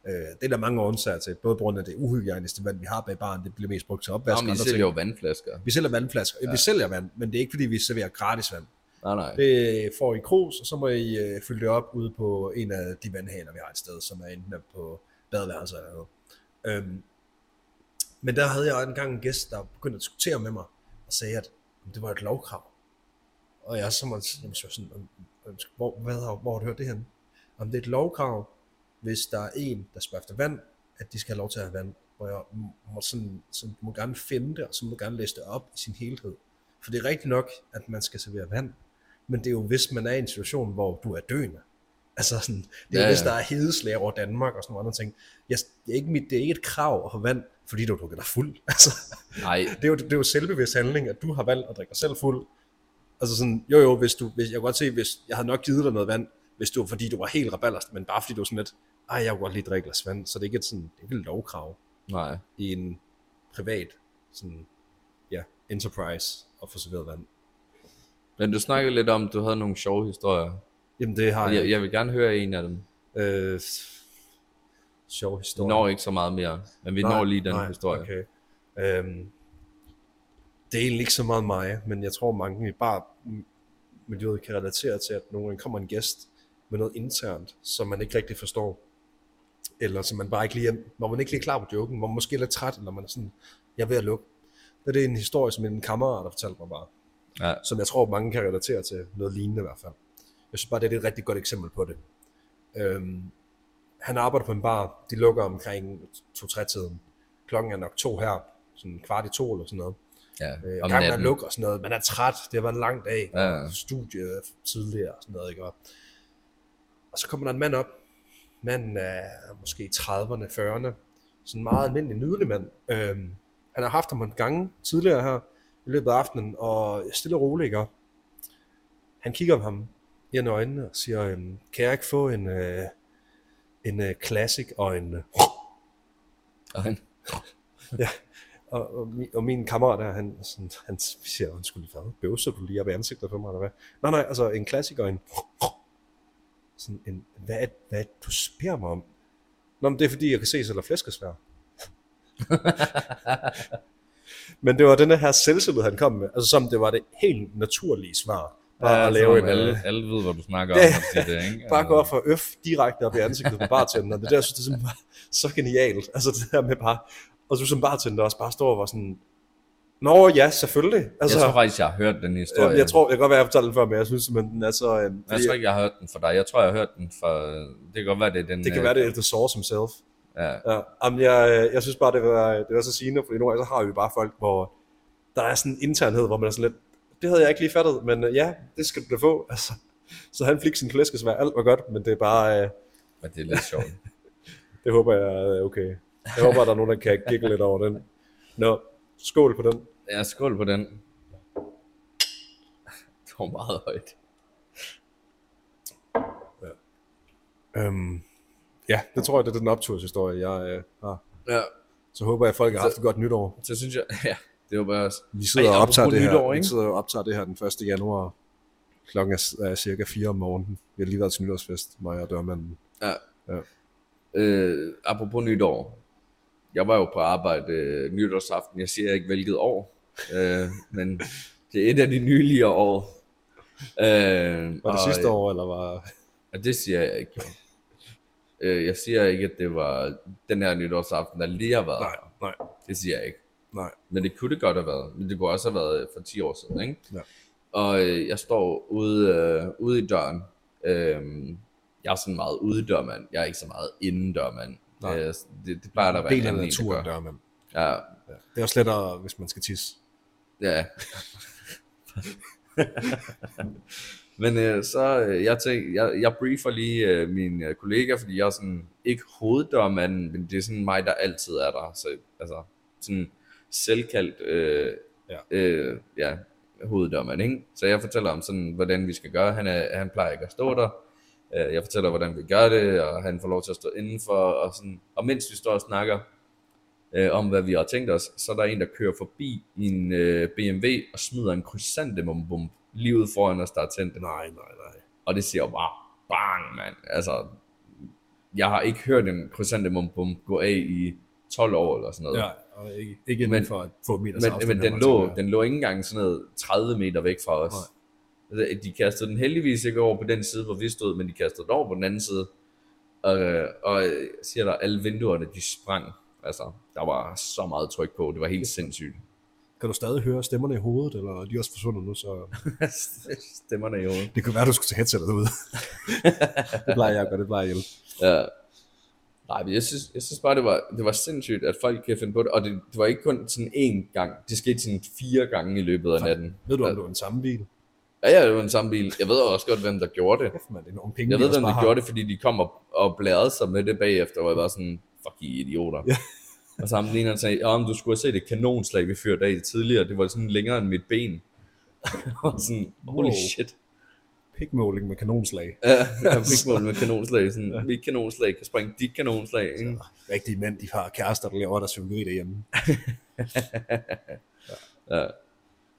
Øh, det er der mange årsager til, både på grund af det uhygiejniske vand, vi har bag baren, det bliver mest brugt til opvask. Nå, og men I andre sælger jo vandflasker. Vi sælger vandflasker. Ja. Vi sælger vand, men det er ikke fordi, vi serverer gratis vand. Nej, nej. Det får I krus, og så må I øh, fylde det op ude på en af de vandhaner, vi har et sted, som er enten på badeværelset eller noget. Øhm, men der havde jeg engang en gæst, der begyndte at diskutere med mig, og sagde, at det var et lovkrav. Og jeg så måtte jamen, så sådan, "Om- om- hvor, hvad, hvor har du hørt det hen? Om det er et lovkrav, hvis der er en, der spørger efter vand, at de skal have lov til at have vand. Hvor jeg må sådan, så du må gerne finde det, og så må gerne læse det op i sin helhed. For det er rigtigt nok, at man skal servere vand, men det er jo hvis man er i en situation, hvor du er døende. Altså sådan, det er Ja, ja, hvis der er hedeslag over Danmark og sådan nogle andre ting. Jeg, det, er ikke mit, det er ikke et krav at få vand, fordi du drukker dig fuld. Altså, Nej, det er jo, det er jo selvbevidst handling, at du har valgt at drikke dig selv fuld. Altså sådan, jo jo, hvis du, hvis, jeg kan godt se, hvis jeg havde nok givet dig noget vand, hvis du, fordi du var helt rebellerst, men bare fordi du var sådan lidt, ej, jeg kunne godt lige drikke glas vand, så det er ikke et, sådan, det er ikke et lovkrav nej. i en privat, sådan, ja, enterprise at få serveret vand. Men du snakkede lidt om, du havde nogle sjove historier. Jamen det har jeg, Jeg, jeg vil gerne høre en af dem. øh, sjov Vi historie. når ikke så meget mere, men vi når lige den nej, historie. Okay. Øhm, det er egentlig ikke så meget mig, men jeg tror mange i bare miljøet kan relatere til, at nogle gange kommer en gæst med noget internt, som man ikke rigtig forstår. Eller som man bare ikke lige er, hvor man ikke lige er klar på joken, hvor man måske er lidt træt, eller man er sådan, jeg er ved at lukke. Det er en historie, som en kammerat har fortalt mig bare, Ja. som jeg tror, mange kan relatere til, noget lignende i hvert fald. Jeg synes bare, det er et rigtig godt eksempel på det. Øhm, han arbejder på en bar, de lukker omkring 2-3 tiden. Klokken er nok to her, sådan kvart i to eller sådan noget. ja. Øh, Om gang man natten. lukker og sådan noget. Man er træt, det har været en lang dag, Ja, studie tidligere og sådan noget, ikke? Og, og så kommer der en mand op. Manden er måske i 30'erne, 40'erne. Sådan en meget almindelig, nydelig mand. Øhm, han har haft ham en gange tidligere her i løbet af aftenen, og stille og roligt, ikke? Han kigger på ham i øjnene og siger, øhm, kan jeg ikke få en, øh, en øh, classic og en... Øh, Og han, Og, og, min, og min kammerat der, han, sådan, han siger, undskyld, hvad? Bøvser du lige op i ansigtet på mig, eller hvad? Nej, nej, altså en klassiker, en... Sådan en, hvad er, hvad er det, du spørger mig om? Nå, men det er fordi, jeg kan se, at flæskesvær. men det var den her selvtillid, han kom med, altså som det var det helt naturlige svar. Bare ja, at lave som en, alle, alle ved, hvad du snakker om. Siger det, ikke? bare gå op for øf direkte op i ansigtet på bartenderen. Det der, jeg synes, det er så genialt. Altså det der med bare, og du som bartender også bare står og var sådan, Nå ja, selvfølgelig. Altså, Jeg tror faktisk, jeg har hørt den historie. jeg, jeg tror, jeg kan godt være, jeg har fortalt den før, men jeg synes simpelthen, den er så... Øh, jeg fordi, tror ikke, jeg har hørt den for dig. Jeg tror, jeg har hørt den for... Det kan godt være, det er den... det kan øh, være, det er The Source himself. Ja, Ja, jamen, jeg, jeg synes bare, det var, det var så sigende, fordi nogle gange så har vi bare folk, hvor der er sådan en internhed, hvor man er sådan lidt, det havde jeg ikke lige fattet, men øh, ja, det skal du da få. Altså, så han fik sin flæskesvær, alt var godt, men det er bare, øh, men det er lidt sjovt. det håber jeg er okay. Jeg håber, der er nogen, der kan giggle lidt over den. Nå, skål på den. Ja, skål på den. Det var meget højt. Øhm, ja, det tror jeg, det er den opturshistorie, jeg øh, har. Ja, Så håber jeg, at folk har haft et godt nytår. så synes jeg... Ja, det var bare... Vi sidder Ej, og optager det her. nytår, vi sidder og optager det her den 1. januar. Klokken er, er cirka 4 om morgenen. Vi har lige været til nytårsfest, mig og dørmanden. Ja. Ja. Øh, apropos nytår. Jeg var jo på arbejde øh, nytårsaften. Jeg siger ikke hvilket år. Øh, men det er et af de nylige år. Øh, Var det og, sidste år, eller var... Ja, det siger jeg ikke. Øh, jeg siger ikke, at det var den her nytårsaften, der lige har været. Nej, nej, Det siger jeg ikke. nej. Men det kunne det godt have været. Men det kunne også have været for 10 år siden, ikke? Ja. og øh, jeg står ude, øh, ude i døren. Øh, jeg er sådan meget udedørmand. Jeg er ikke så meget indendørmand. Nej. Øh, det, det plejer der at være Del af naturen der, men Ja, ja. det er også lettere, hvis man skal tisse. ja. Men øh, så, øh, jeg, tænk, jeg, jeg briefer lige øh, mine øh, kollegaer, fordi jeg er sådan, ikke hoveddørmanden, men det er sådan mig, der altid er der. Så, altså, sådan selvkaldt, øh, Ja. Øh, ja, hoveddørmand, ikke? Så jeg fortæller om sådan, hvordan vi skal gøre. Han, er, han plejer ikke at stå der. Øh, Jeg fortæller, hvordan vi gør det, og han får lov til at stå indenfor. Og, sådan. og mens vi står og snakker øh, om, hvad vi har tænkt os, så er der en, der kører forbi i en øh, BMW og smider en krysantemumbum lige ud foran os, der er tændt. Nej, nej, nej. Og det siger bare, bang, mand. Altså, jeg har ikke hørt en krysantemumbum gå af i 12 år eller sådan noget. Ja, og ikke, ikke Men- for et få meter Men, men den, lå, den lå ikke engang sådan noget 30 meter væk fra os. Altså, De kastede den heldigvis ikke over på den side, hvor vi stod, men de kastede den over på den anden side. Og, og siger der, alle vinduerne, de sprang. Altså, der var så meget tryk på, det var helt sindssygt. Kan du stadig høre stemmerne i hovedet, eller er de også forsvundet nu? Så Stemmerne i hovedet. det kan være, du skulle tage headsetet ud. det plejer jeg at gøre, det plejer jeg hjælpe. Ja. Nej, men jeg synes, jeg synes bare, det var, det var sindssygt, at folk kan finde på det. Og det, det var ikke kun sådan én gang. Det skete sådan fire gange i løbet af natten. Ved du, om det var en samme bil? Ja, ja, det var en samme bil. Jeg ved også godt, hvem der gjorde det. Kæft, man, det er nogle penge, Jeg ved, hvem der har. gjorde det, fordi de kom og, og blærede sig med det bagefter, og jeg var sådan, fuck I idioter. Ja. og så ham den ene, han sagde, ja, men du skulle have set et kanonslag, vi fyrte af tidligere. Det var sådan længere end mit ben. og sådan, holy Wow. shit. Pikmåling med kanonslag. Ja, mål med kanonslag. Sådan, ja. Mit kanonslag kan springe dit kanonslag. Ikke? Rigtige mænd, de har kærester, der laver deres psykologi derhjemme. Ja.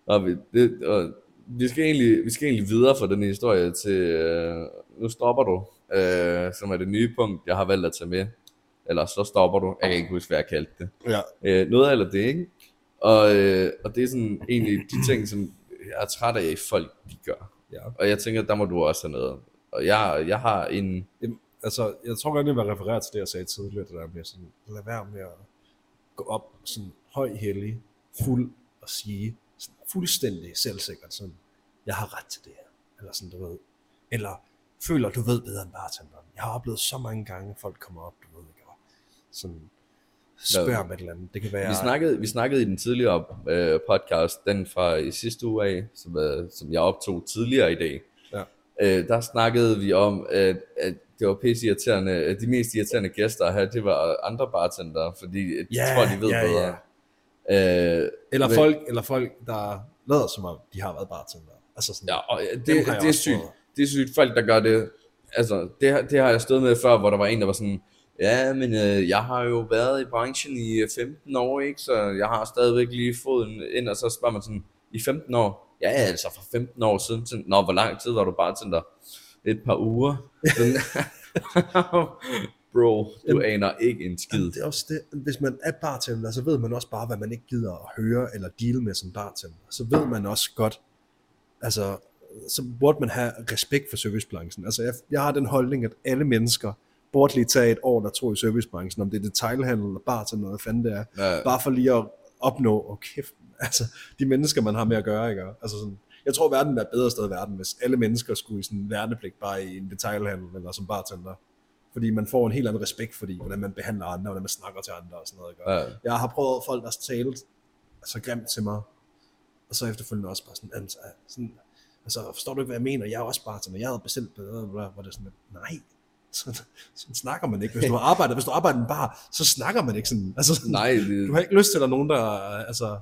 Og vi, det, og vi, skal egentlig, vi skal egentlig videre fra den historie til, øh, nu stopper du, øh, som er det nye punkt, jeg har valgt at tage med. Eller så stopper du, jeg kan ikke huske, hvad jeg kaldte det. Ja. Øh, noget eller det, ikke? Og, øh, og det er sådan egentlig de ting, som jeg er træt af, folk de gør. ja. Og jeg tænker, der må du også have noget. Og jeg, jeg har en... Jamen, altså, jeg tror godt, jeg vil referere til det, jeg sagde tidligere, det der med sådan, lad være med at gå op sådan høj hellig, fuld og sige fuldstændig selvsikkert sådan, jeg har ret til det her, eller sådan, du ved. Eller føler, du ved bedre end bartenderen. Jeg har oplevet så mange gange, at folk kommer op, du ved ikke, og sådan spørger om et eller andet. Det kan være... Vi snakkede, vi snakkede i den tidligere øh, podcast, den fra i sidste uge af, som, øh, som jeg optog tidligere i dag. Ja. Øh, der snakkede vi om, at, at det var pisse irriterende, de mest irriterende gæster have, det var andre bartender, fordi de Ja, tror, de ved ja, bedre. Øh, Eller, men- folk, eller folk, der lader som om, de har været bartender. Altså sådan, Ja, og det, det, det er sygt. prøvet. Det er sygt, folk der gør det. Altså, det, det har jeg stået med før, hvor der var en, der var sådan, ja, men øh, jeg har jo været i branchen i øh, 15 år, ikke? Så jeg har stadigvæk lige foden ind, og så spørger man sådan, i 15 år? Ja, altså for 15 år siden. Sådan, Nå, hvor lang tid var du bartender? Et par uger. Sådan, Bro, du Jamen, aner ikke en skid. Det er også det, hvis man er bartender, så ved man også bare, hvad man ikke gider at høre eller deal med som bartender. Så ved man også godt, altså, så burde man have respekt for servicebranchen. Altså, jeg, jeg har den holdning, at alle mennesker burde lige tage et år, der tror i servicebranchen, om det er detailhandel eller bartender, hvad fanden det er. Ja, Bare for lige at opnå, og kæft, altså, de mennesker, man har med at gøre, ikke? Altså sådan, jeg tror, verden er et bedre sted i verden, hvis alle mennesker skulle i sådan en værnepligt, bare i en detailhandel eller som bartender. Fordi man får en helt anden respekt, fordi hvordan man behandler andre, hvordan man snakker til andre og sådan noget. Ikke? ja, Jeg har prøvet folk, der har talt så grimt til mig, og så efterfølgende også bare sådan, "Jamen, så- sådan altså, forstår du ikke, hvad jeg mener? Jeg er også bartender, jeg havde bestilt bedre, hvor det er sådan, nej, sådan, sådan snakker man ikke. Hvis du har arbejdet, hvis du arbejder i en bar, så snakker man ikke sådan. Altså, sådan nej, det, du har ikke lyst til, at der er nogen, der altså,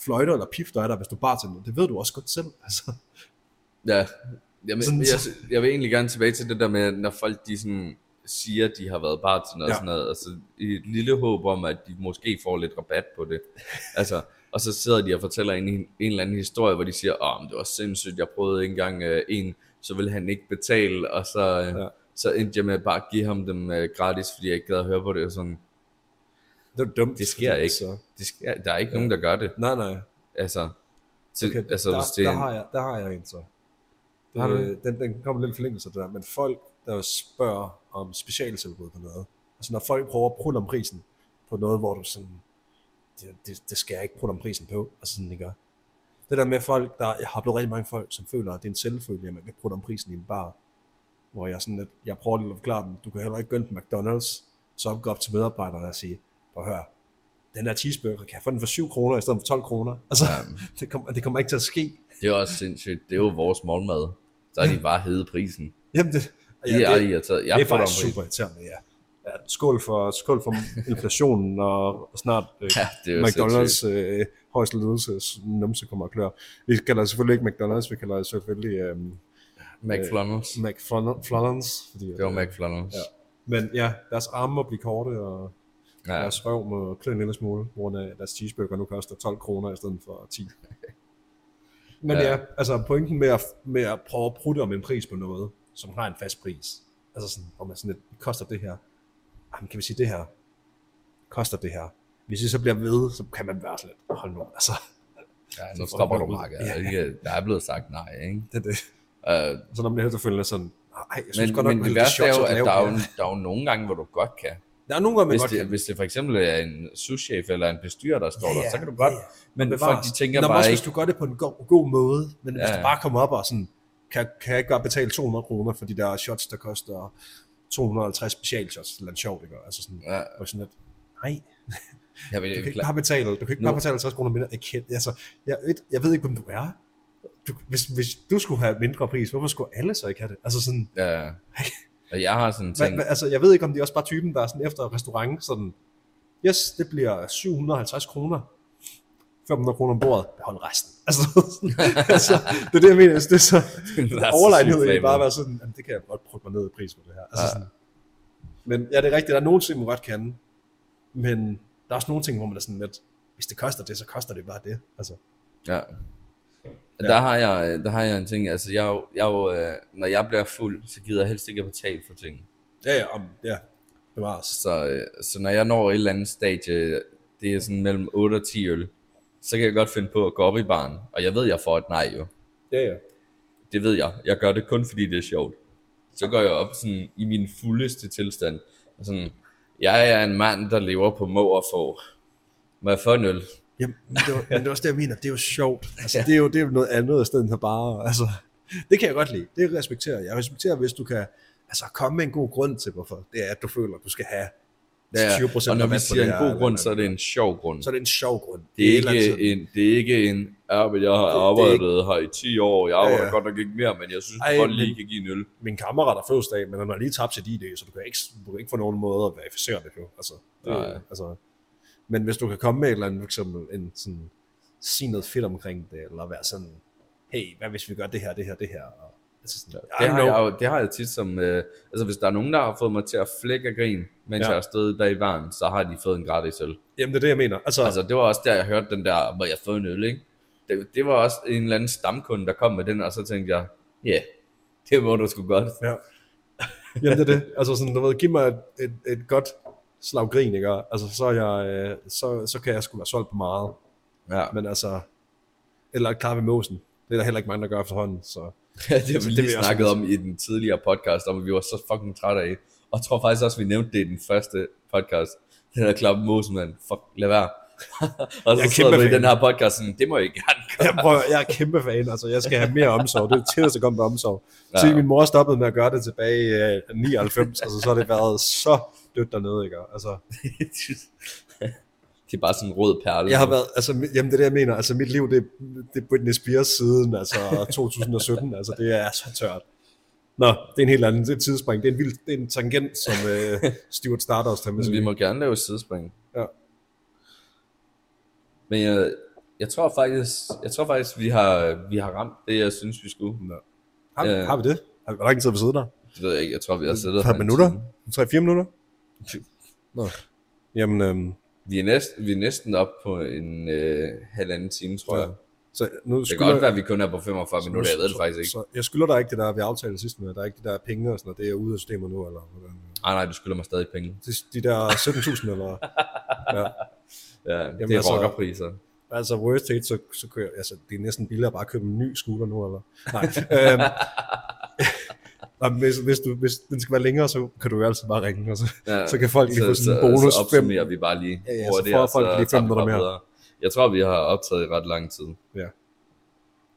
fløjter eller pifter af dig, hvis du er bartender. Det ved du også godt selv. Altså, Ja, Jamen, Sådan- jeg, jeg vil egentlig gerne tilbage til det der med, når folk de sådan siger, de har været bartender og Ja. sådan noget, altså i et lille håb om, at de måske får lidt rabat på det. altså, og så sidder de og fortæller en, en eller anden historie, hvor de siger, åh, men det var sindssygt, jeg prøvede engang øh, en, så ville han ikke betale, og så, øh, Ja. så endte jeg med bare at give ham dem øh, gratis, fordi jeg ikke gad at høre på det, og sådan, det er dumt. det sker ikke. Så, Det sker, der er ikke ja. nogen, der gør det. nej, nej. Altså, til, Okay, altså der, hvis det er der, en- har jeg, der har jeg en så. Det, Har du den, den kommer lidt forlængelse der, men folk, der spørger om specialtilbud på noget, altså når folk prøver at prutte om prisen på noget, hvor du sådan, det, det, det skal jeg ikke prutte om prisen på, altså sådan, ikke gør. Det der med folk, der, jeg har blevet rigtig mange folk, som føler, at det er en selvfølge, at man kan bruge om prisen i en bar. Hvor jeg sådan, at jeg prøver lidt at forklare dem, du kan heller ikke gå ind på McDonald's, så gå op til medarbejderne og sige, prøv at høre, den her cheeseburger, kan jeg få den for 7 kroner i stedet for 12 kroner? Altså, det, kommer, det kommer ikke til at ske. Det er også sindssygt. Det er jo vores morgenmad. Så er de bare hede prisen. Jamen, det, Ja, det, er det, irriteret. Jeg det er faktisk super irriterende, ja. ja. Skål for, skål for inflationen, og snart øh, Ja, det McDonald's øh, højst ledelses numse kommer og klør. Vi kalder selvfølgelig ikke McDonald's, vi kalder det selvfølgelig øh, McFlannels. McFlannels. Fordi, Det var McFlannels. Ja. Men ja, deres arme må blive korte, og ja. Deres røv må klø en lille smule, at deres cheeseburger nu koster 12 kroner i stedet for 10. Men ja, Ja. ja altså pointen med at, med at prøve at prutte om en pris på noget, som har en fast pris, altså sådan, hvor man sådan lidt, koster det her, jamen kan vi sige det her, koster det her. Hvis I så bliver ved, så kan man være sådan lidt, hold nu, altså, Ja, nu stopper du, Mark. Ja. Ikke? Der er blevet sagt nej, ikke? det er det. Uh, Så når man efterfølgende sådan, nej, jeg synes men, godt nok, men det værste er jo, at at der er jo, der er jo nogle gange, hvor du godt kan. Der er nogle gange, Hvis godt det, kan. hvis det for eksempel er en souschef eller en bestyrer, der står Ja, der, så kan du godt. ja. Men folk, de tænker Nå, bare også, ikke, hvis du gør det på en god, god måde, men ja. hvis du bare kommer op og sådan, kan, kan jeg ikke bare betale 200 kroner for de der shots, der koster 250 specialshots, eller en sjovt, ikke? Altså sådan, Ja, og sådan lidt, nej, jeg vil, du kan ikke bare betale, du kan ikke Nu- bare betale 50 kroner mindre. Jeg, kan, altså, jeg, ved, jeg ved ikke, hvem du er. Du, hvis, hvis du skulle have mindre pris, hvorfor skulle alle så ikke have det? Altså sådan, Ja. Og jeg har sådan ting, hvad, altså, jeg ved ikke, om de er også bare typen, der er sådan efter restaurant, sådan, yes, det bliver 750 kroner. 500 kroner om bordet, behold resten. Altså, altså, det er det, jeg mener. Altså, det er så så overlegenhed i bare at være sådan, jamen, det kan jeg godt prøve mig ned i pris på det her. Altså, Ja. sådan. Men ja, det er rigtigt, der er nogle ting, man godt kan, men der er også nogle ting, hvor man er sådan lidt, hvis det koster det, så koster det bare det. Altså, Ja. Der har jeg, der har jeg en ting, altså jeg, jo- jeg, øh, når jeg bliver fuld, så gider jeg helst ikke at betale for ting. ja, ja, om, ja, det var. Så, øh, så når jeg når et eller andet stadie, det er sådan mellem 8 og 10 øl, så kan jeg godt finde på at gå op i baren, og jeg ved, jeg får et nej jo. Ja, ja. Det ved jeg. Jeg gør det kun fordi det er sjovt. Så går jeg op sådan i min fuldeste tilstand. Og sådan, jeg er en mand, der lever på må og få. Må jeg få en øl? Jamen, men det, var, men det er også det, jeg mener, det er jo sjovt. Altså, det, er jo, det er jo noget andet, i stedet for bare, altså, det kan jeg godt lide. Det respekterer jeg. Jeg respekterer, hvis du kan altså, komme med en god grund til, hvorfor det er, at du føler, at du skal have 20% og når vi siger det en her, god eller grund, så er det en sjov grund. så er det en sjov grund. Det er, et eller andet ikke en, det er ikke en, ja, men jeg har Det- det er arbejdet her i 10 år, jeg arbejder Ja, ja. godt nok ikke mere, men jeg synes Ej, godt lige kan give en øl. min kammerat har fødselsdag, men han har lige tabt sit ID, så du kan ikke, du kan ikke få nogen måde at verificere det på. Altså, det, Nej. altså, men hvis du kan komme med et eller andet, for eksempel en sådan, sige noget fedt omkring det, eller være sådan, hey, hvad hvis vi gør det her, det her, det her, og, altså sådan, Det har, jeg, jo- det har jeg tit som, øh, altså hvis der er nogen, der har fået mig til at flække og grin, mens Ja. jeg har stået der i varen, så har de fået en gratis øl. Jamen, det er det, jeg mener. Altså, Altså det var også der, jeg hørte den der, hvor jeg fået en øl, ikke? Det, det var også en eller anden stamkunde, der kom med den, og så tænkte jeg, ja, yeah, det må du sgu godt. Ja. Jamen det er det. Altså sådan, du ved, giv mig et, et, et godt slag grin, ikke? Altså, så, jeg, øh, så, så kan jeg sgu være solgt på meget. Ja, Men altså, eller klar ved måsen. Det er der heller ikke mange, der gør efterhånden, så... det har vi det vil lige jeg snakket om i den tidligere podcast, om at vi var så fucking trætte af. Og jeg tror faktisk også, vi nævnte det i den første podcast. Den der Klappe Mosen, man. Fuck, lad være. og Jeg så sidder kæmpe du i den her podcast sådan, det må jeg gerne gøre. Jeg, prøver, jeg er kæmpe fan, altså jeg skal have mere omsorg. Det er tættest at komme med omsorg. Ja. Så min mor stoppede med at gøre det tilbage i øh, 99, altså så har det været så dødt dernede, ikke? Altså, det er bare sådan en rød perle. jeg har været, altså, jamen det er det, jeg mener, altså mit liv, det, det er Britney Spears siden, altså 2017, altså det er så tørt. Nå, det er en helt anden, det er et tidsspring, det er en vild, det er en tangent, som øh, Stuart Stardust har med Men vi sig. må gerne lave sidespring. Ja. Men jeg, jeg tror faktisk, jeg tror faktisk, vi har, vi har ramt det, jeg synes, vi skulle. Nå. Har, Ja. har vi det? Har, hvor lang tid har vi siddet der? Det ved jeg ikke, jeg tror, vi har siddet Et her par minutter? time. 3-4 minutter? Nå. Jamen, øhm, Vi er, næsten, vi er næsten op på en øh, halvanden time, tror jeg. Ja. så nu Det kan godt være, at vi kun er på 45 minutter, jeg ved det faktisk ikke. Så jeg skylder dig ikke det der, vi aftalte sidst med. Der er ikke de der penge og sådan noget. Det er ude af systemet nu, eller hvordan? Nej, nej, du skylder mig stadig penge. De, de der 17.000, eller... Ja. Ja, Jamen, det er altså- rockerpriser. Altså, worst case, så, så kører altså, det er næsten billigere bare at købe en ny scooter nu, eller? Nej. øhm, Nå, men hvis, hvis, du, hvis den skal være længere, så kan du jo altid bare ringe, og så, Ja, så kan folk lige få så, sådan en bonus så fem. opsummerer vi bare lige Ja, ja, så hurtigt, får folk lige fem minutter mere. Jeg tror, vi har optaget i ret lang tid. Ja.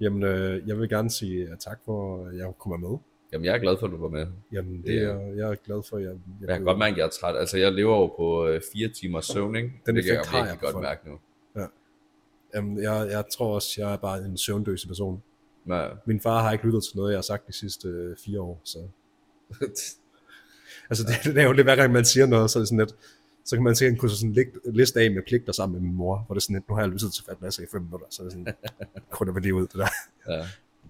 Jamen, øh, jeg vil gerne sige uh, tak for, at jeg kommer med. Jamen, jeg er glad for, at du var med. Jamen, det Ja. er, jeg er glad for, at jeg... Jeg kan godt mærke, at jeg er træt. Altså, jeg lever jo på øh, fire timers søvn, ikke? Den det kan jeg jeg virkelig godt folk. mærke nu. Jamen, jeg, jeg tror også, jeg er bare en søvndøse person. Men, Min far har ikke lyttet til noget, jeg har sagt de sidste øh, fire år, så... Altså, det, det er jo det, hver gang man siger noget, så er det sådan lidt... Så kan man han kunne sådan lægge liste af med pligter sammen med min mor, hvor det er sådan lidt, nu har jeg lyttet til Fat Lasse i fem minutter, så er det sådan, kunne det lige ud, det der. ja.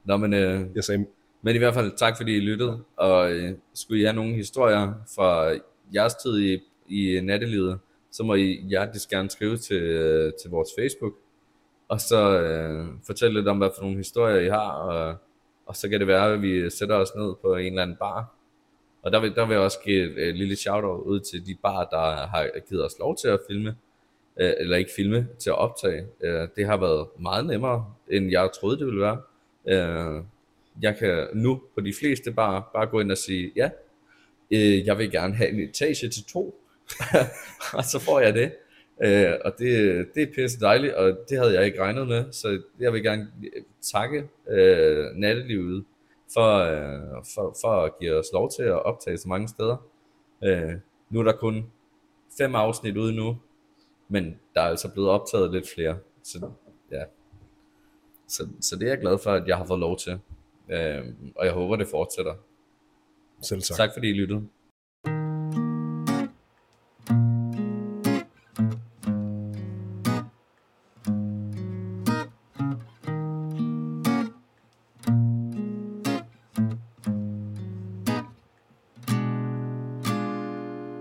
Nå, men, øh, Jeg sagde, men i hvert fald tak, fordi I lyttede. Og øh, skulle I have nogle historier fra jeres tid i, i nattelivet, så må I hjertelig gerne skrive til, øh, til vores Facebook. Og så øh, fortæl lidt om, hvad for nogle historier I har. Og, og så kan det være, at vi sætter os ned på en eller anden bar. Og der vil, der vil jeg også give et, et lille shout-out ud til de bar, der har givet os lov til at filme. Øh, eller ikke filme, til at optage. Øh, det har været meget nemmere, end jeg troede, det ville være. Øh, jeg kan nu på de fleste bar bare gå ind og sige, ja, øh, jeg vil gerne have en etage til to. og så får jeg det. Øh, og det, det er pisse dejligt, og det havde jeg ikke regnet med, så jeg vil gerne takke øh, nattelivet for, øh, for, for at give os lov til at optage så mange steder. Øh, nu er der kun fem afsnit ude nu, men der er altså blevet optaget lidt flere, så ja. Så, så det er jeg glad for, at jeg har fået lov til, øh, og jeg håber, det fortsætter. selv tak. Tak fordi I lyttede.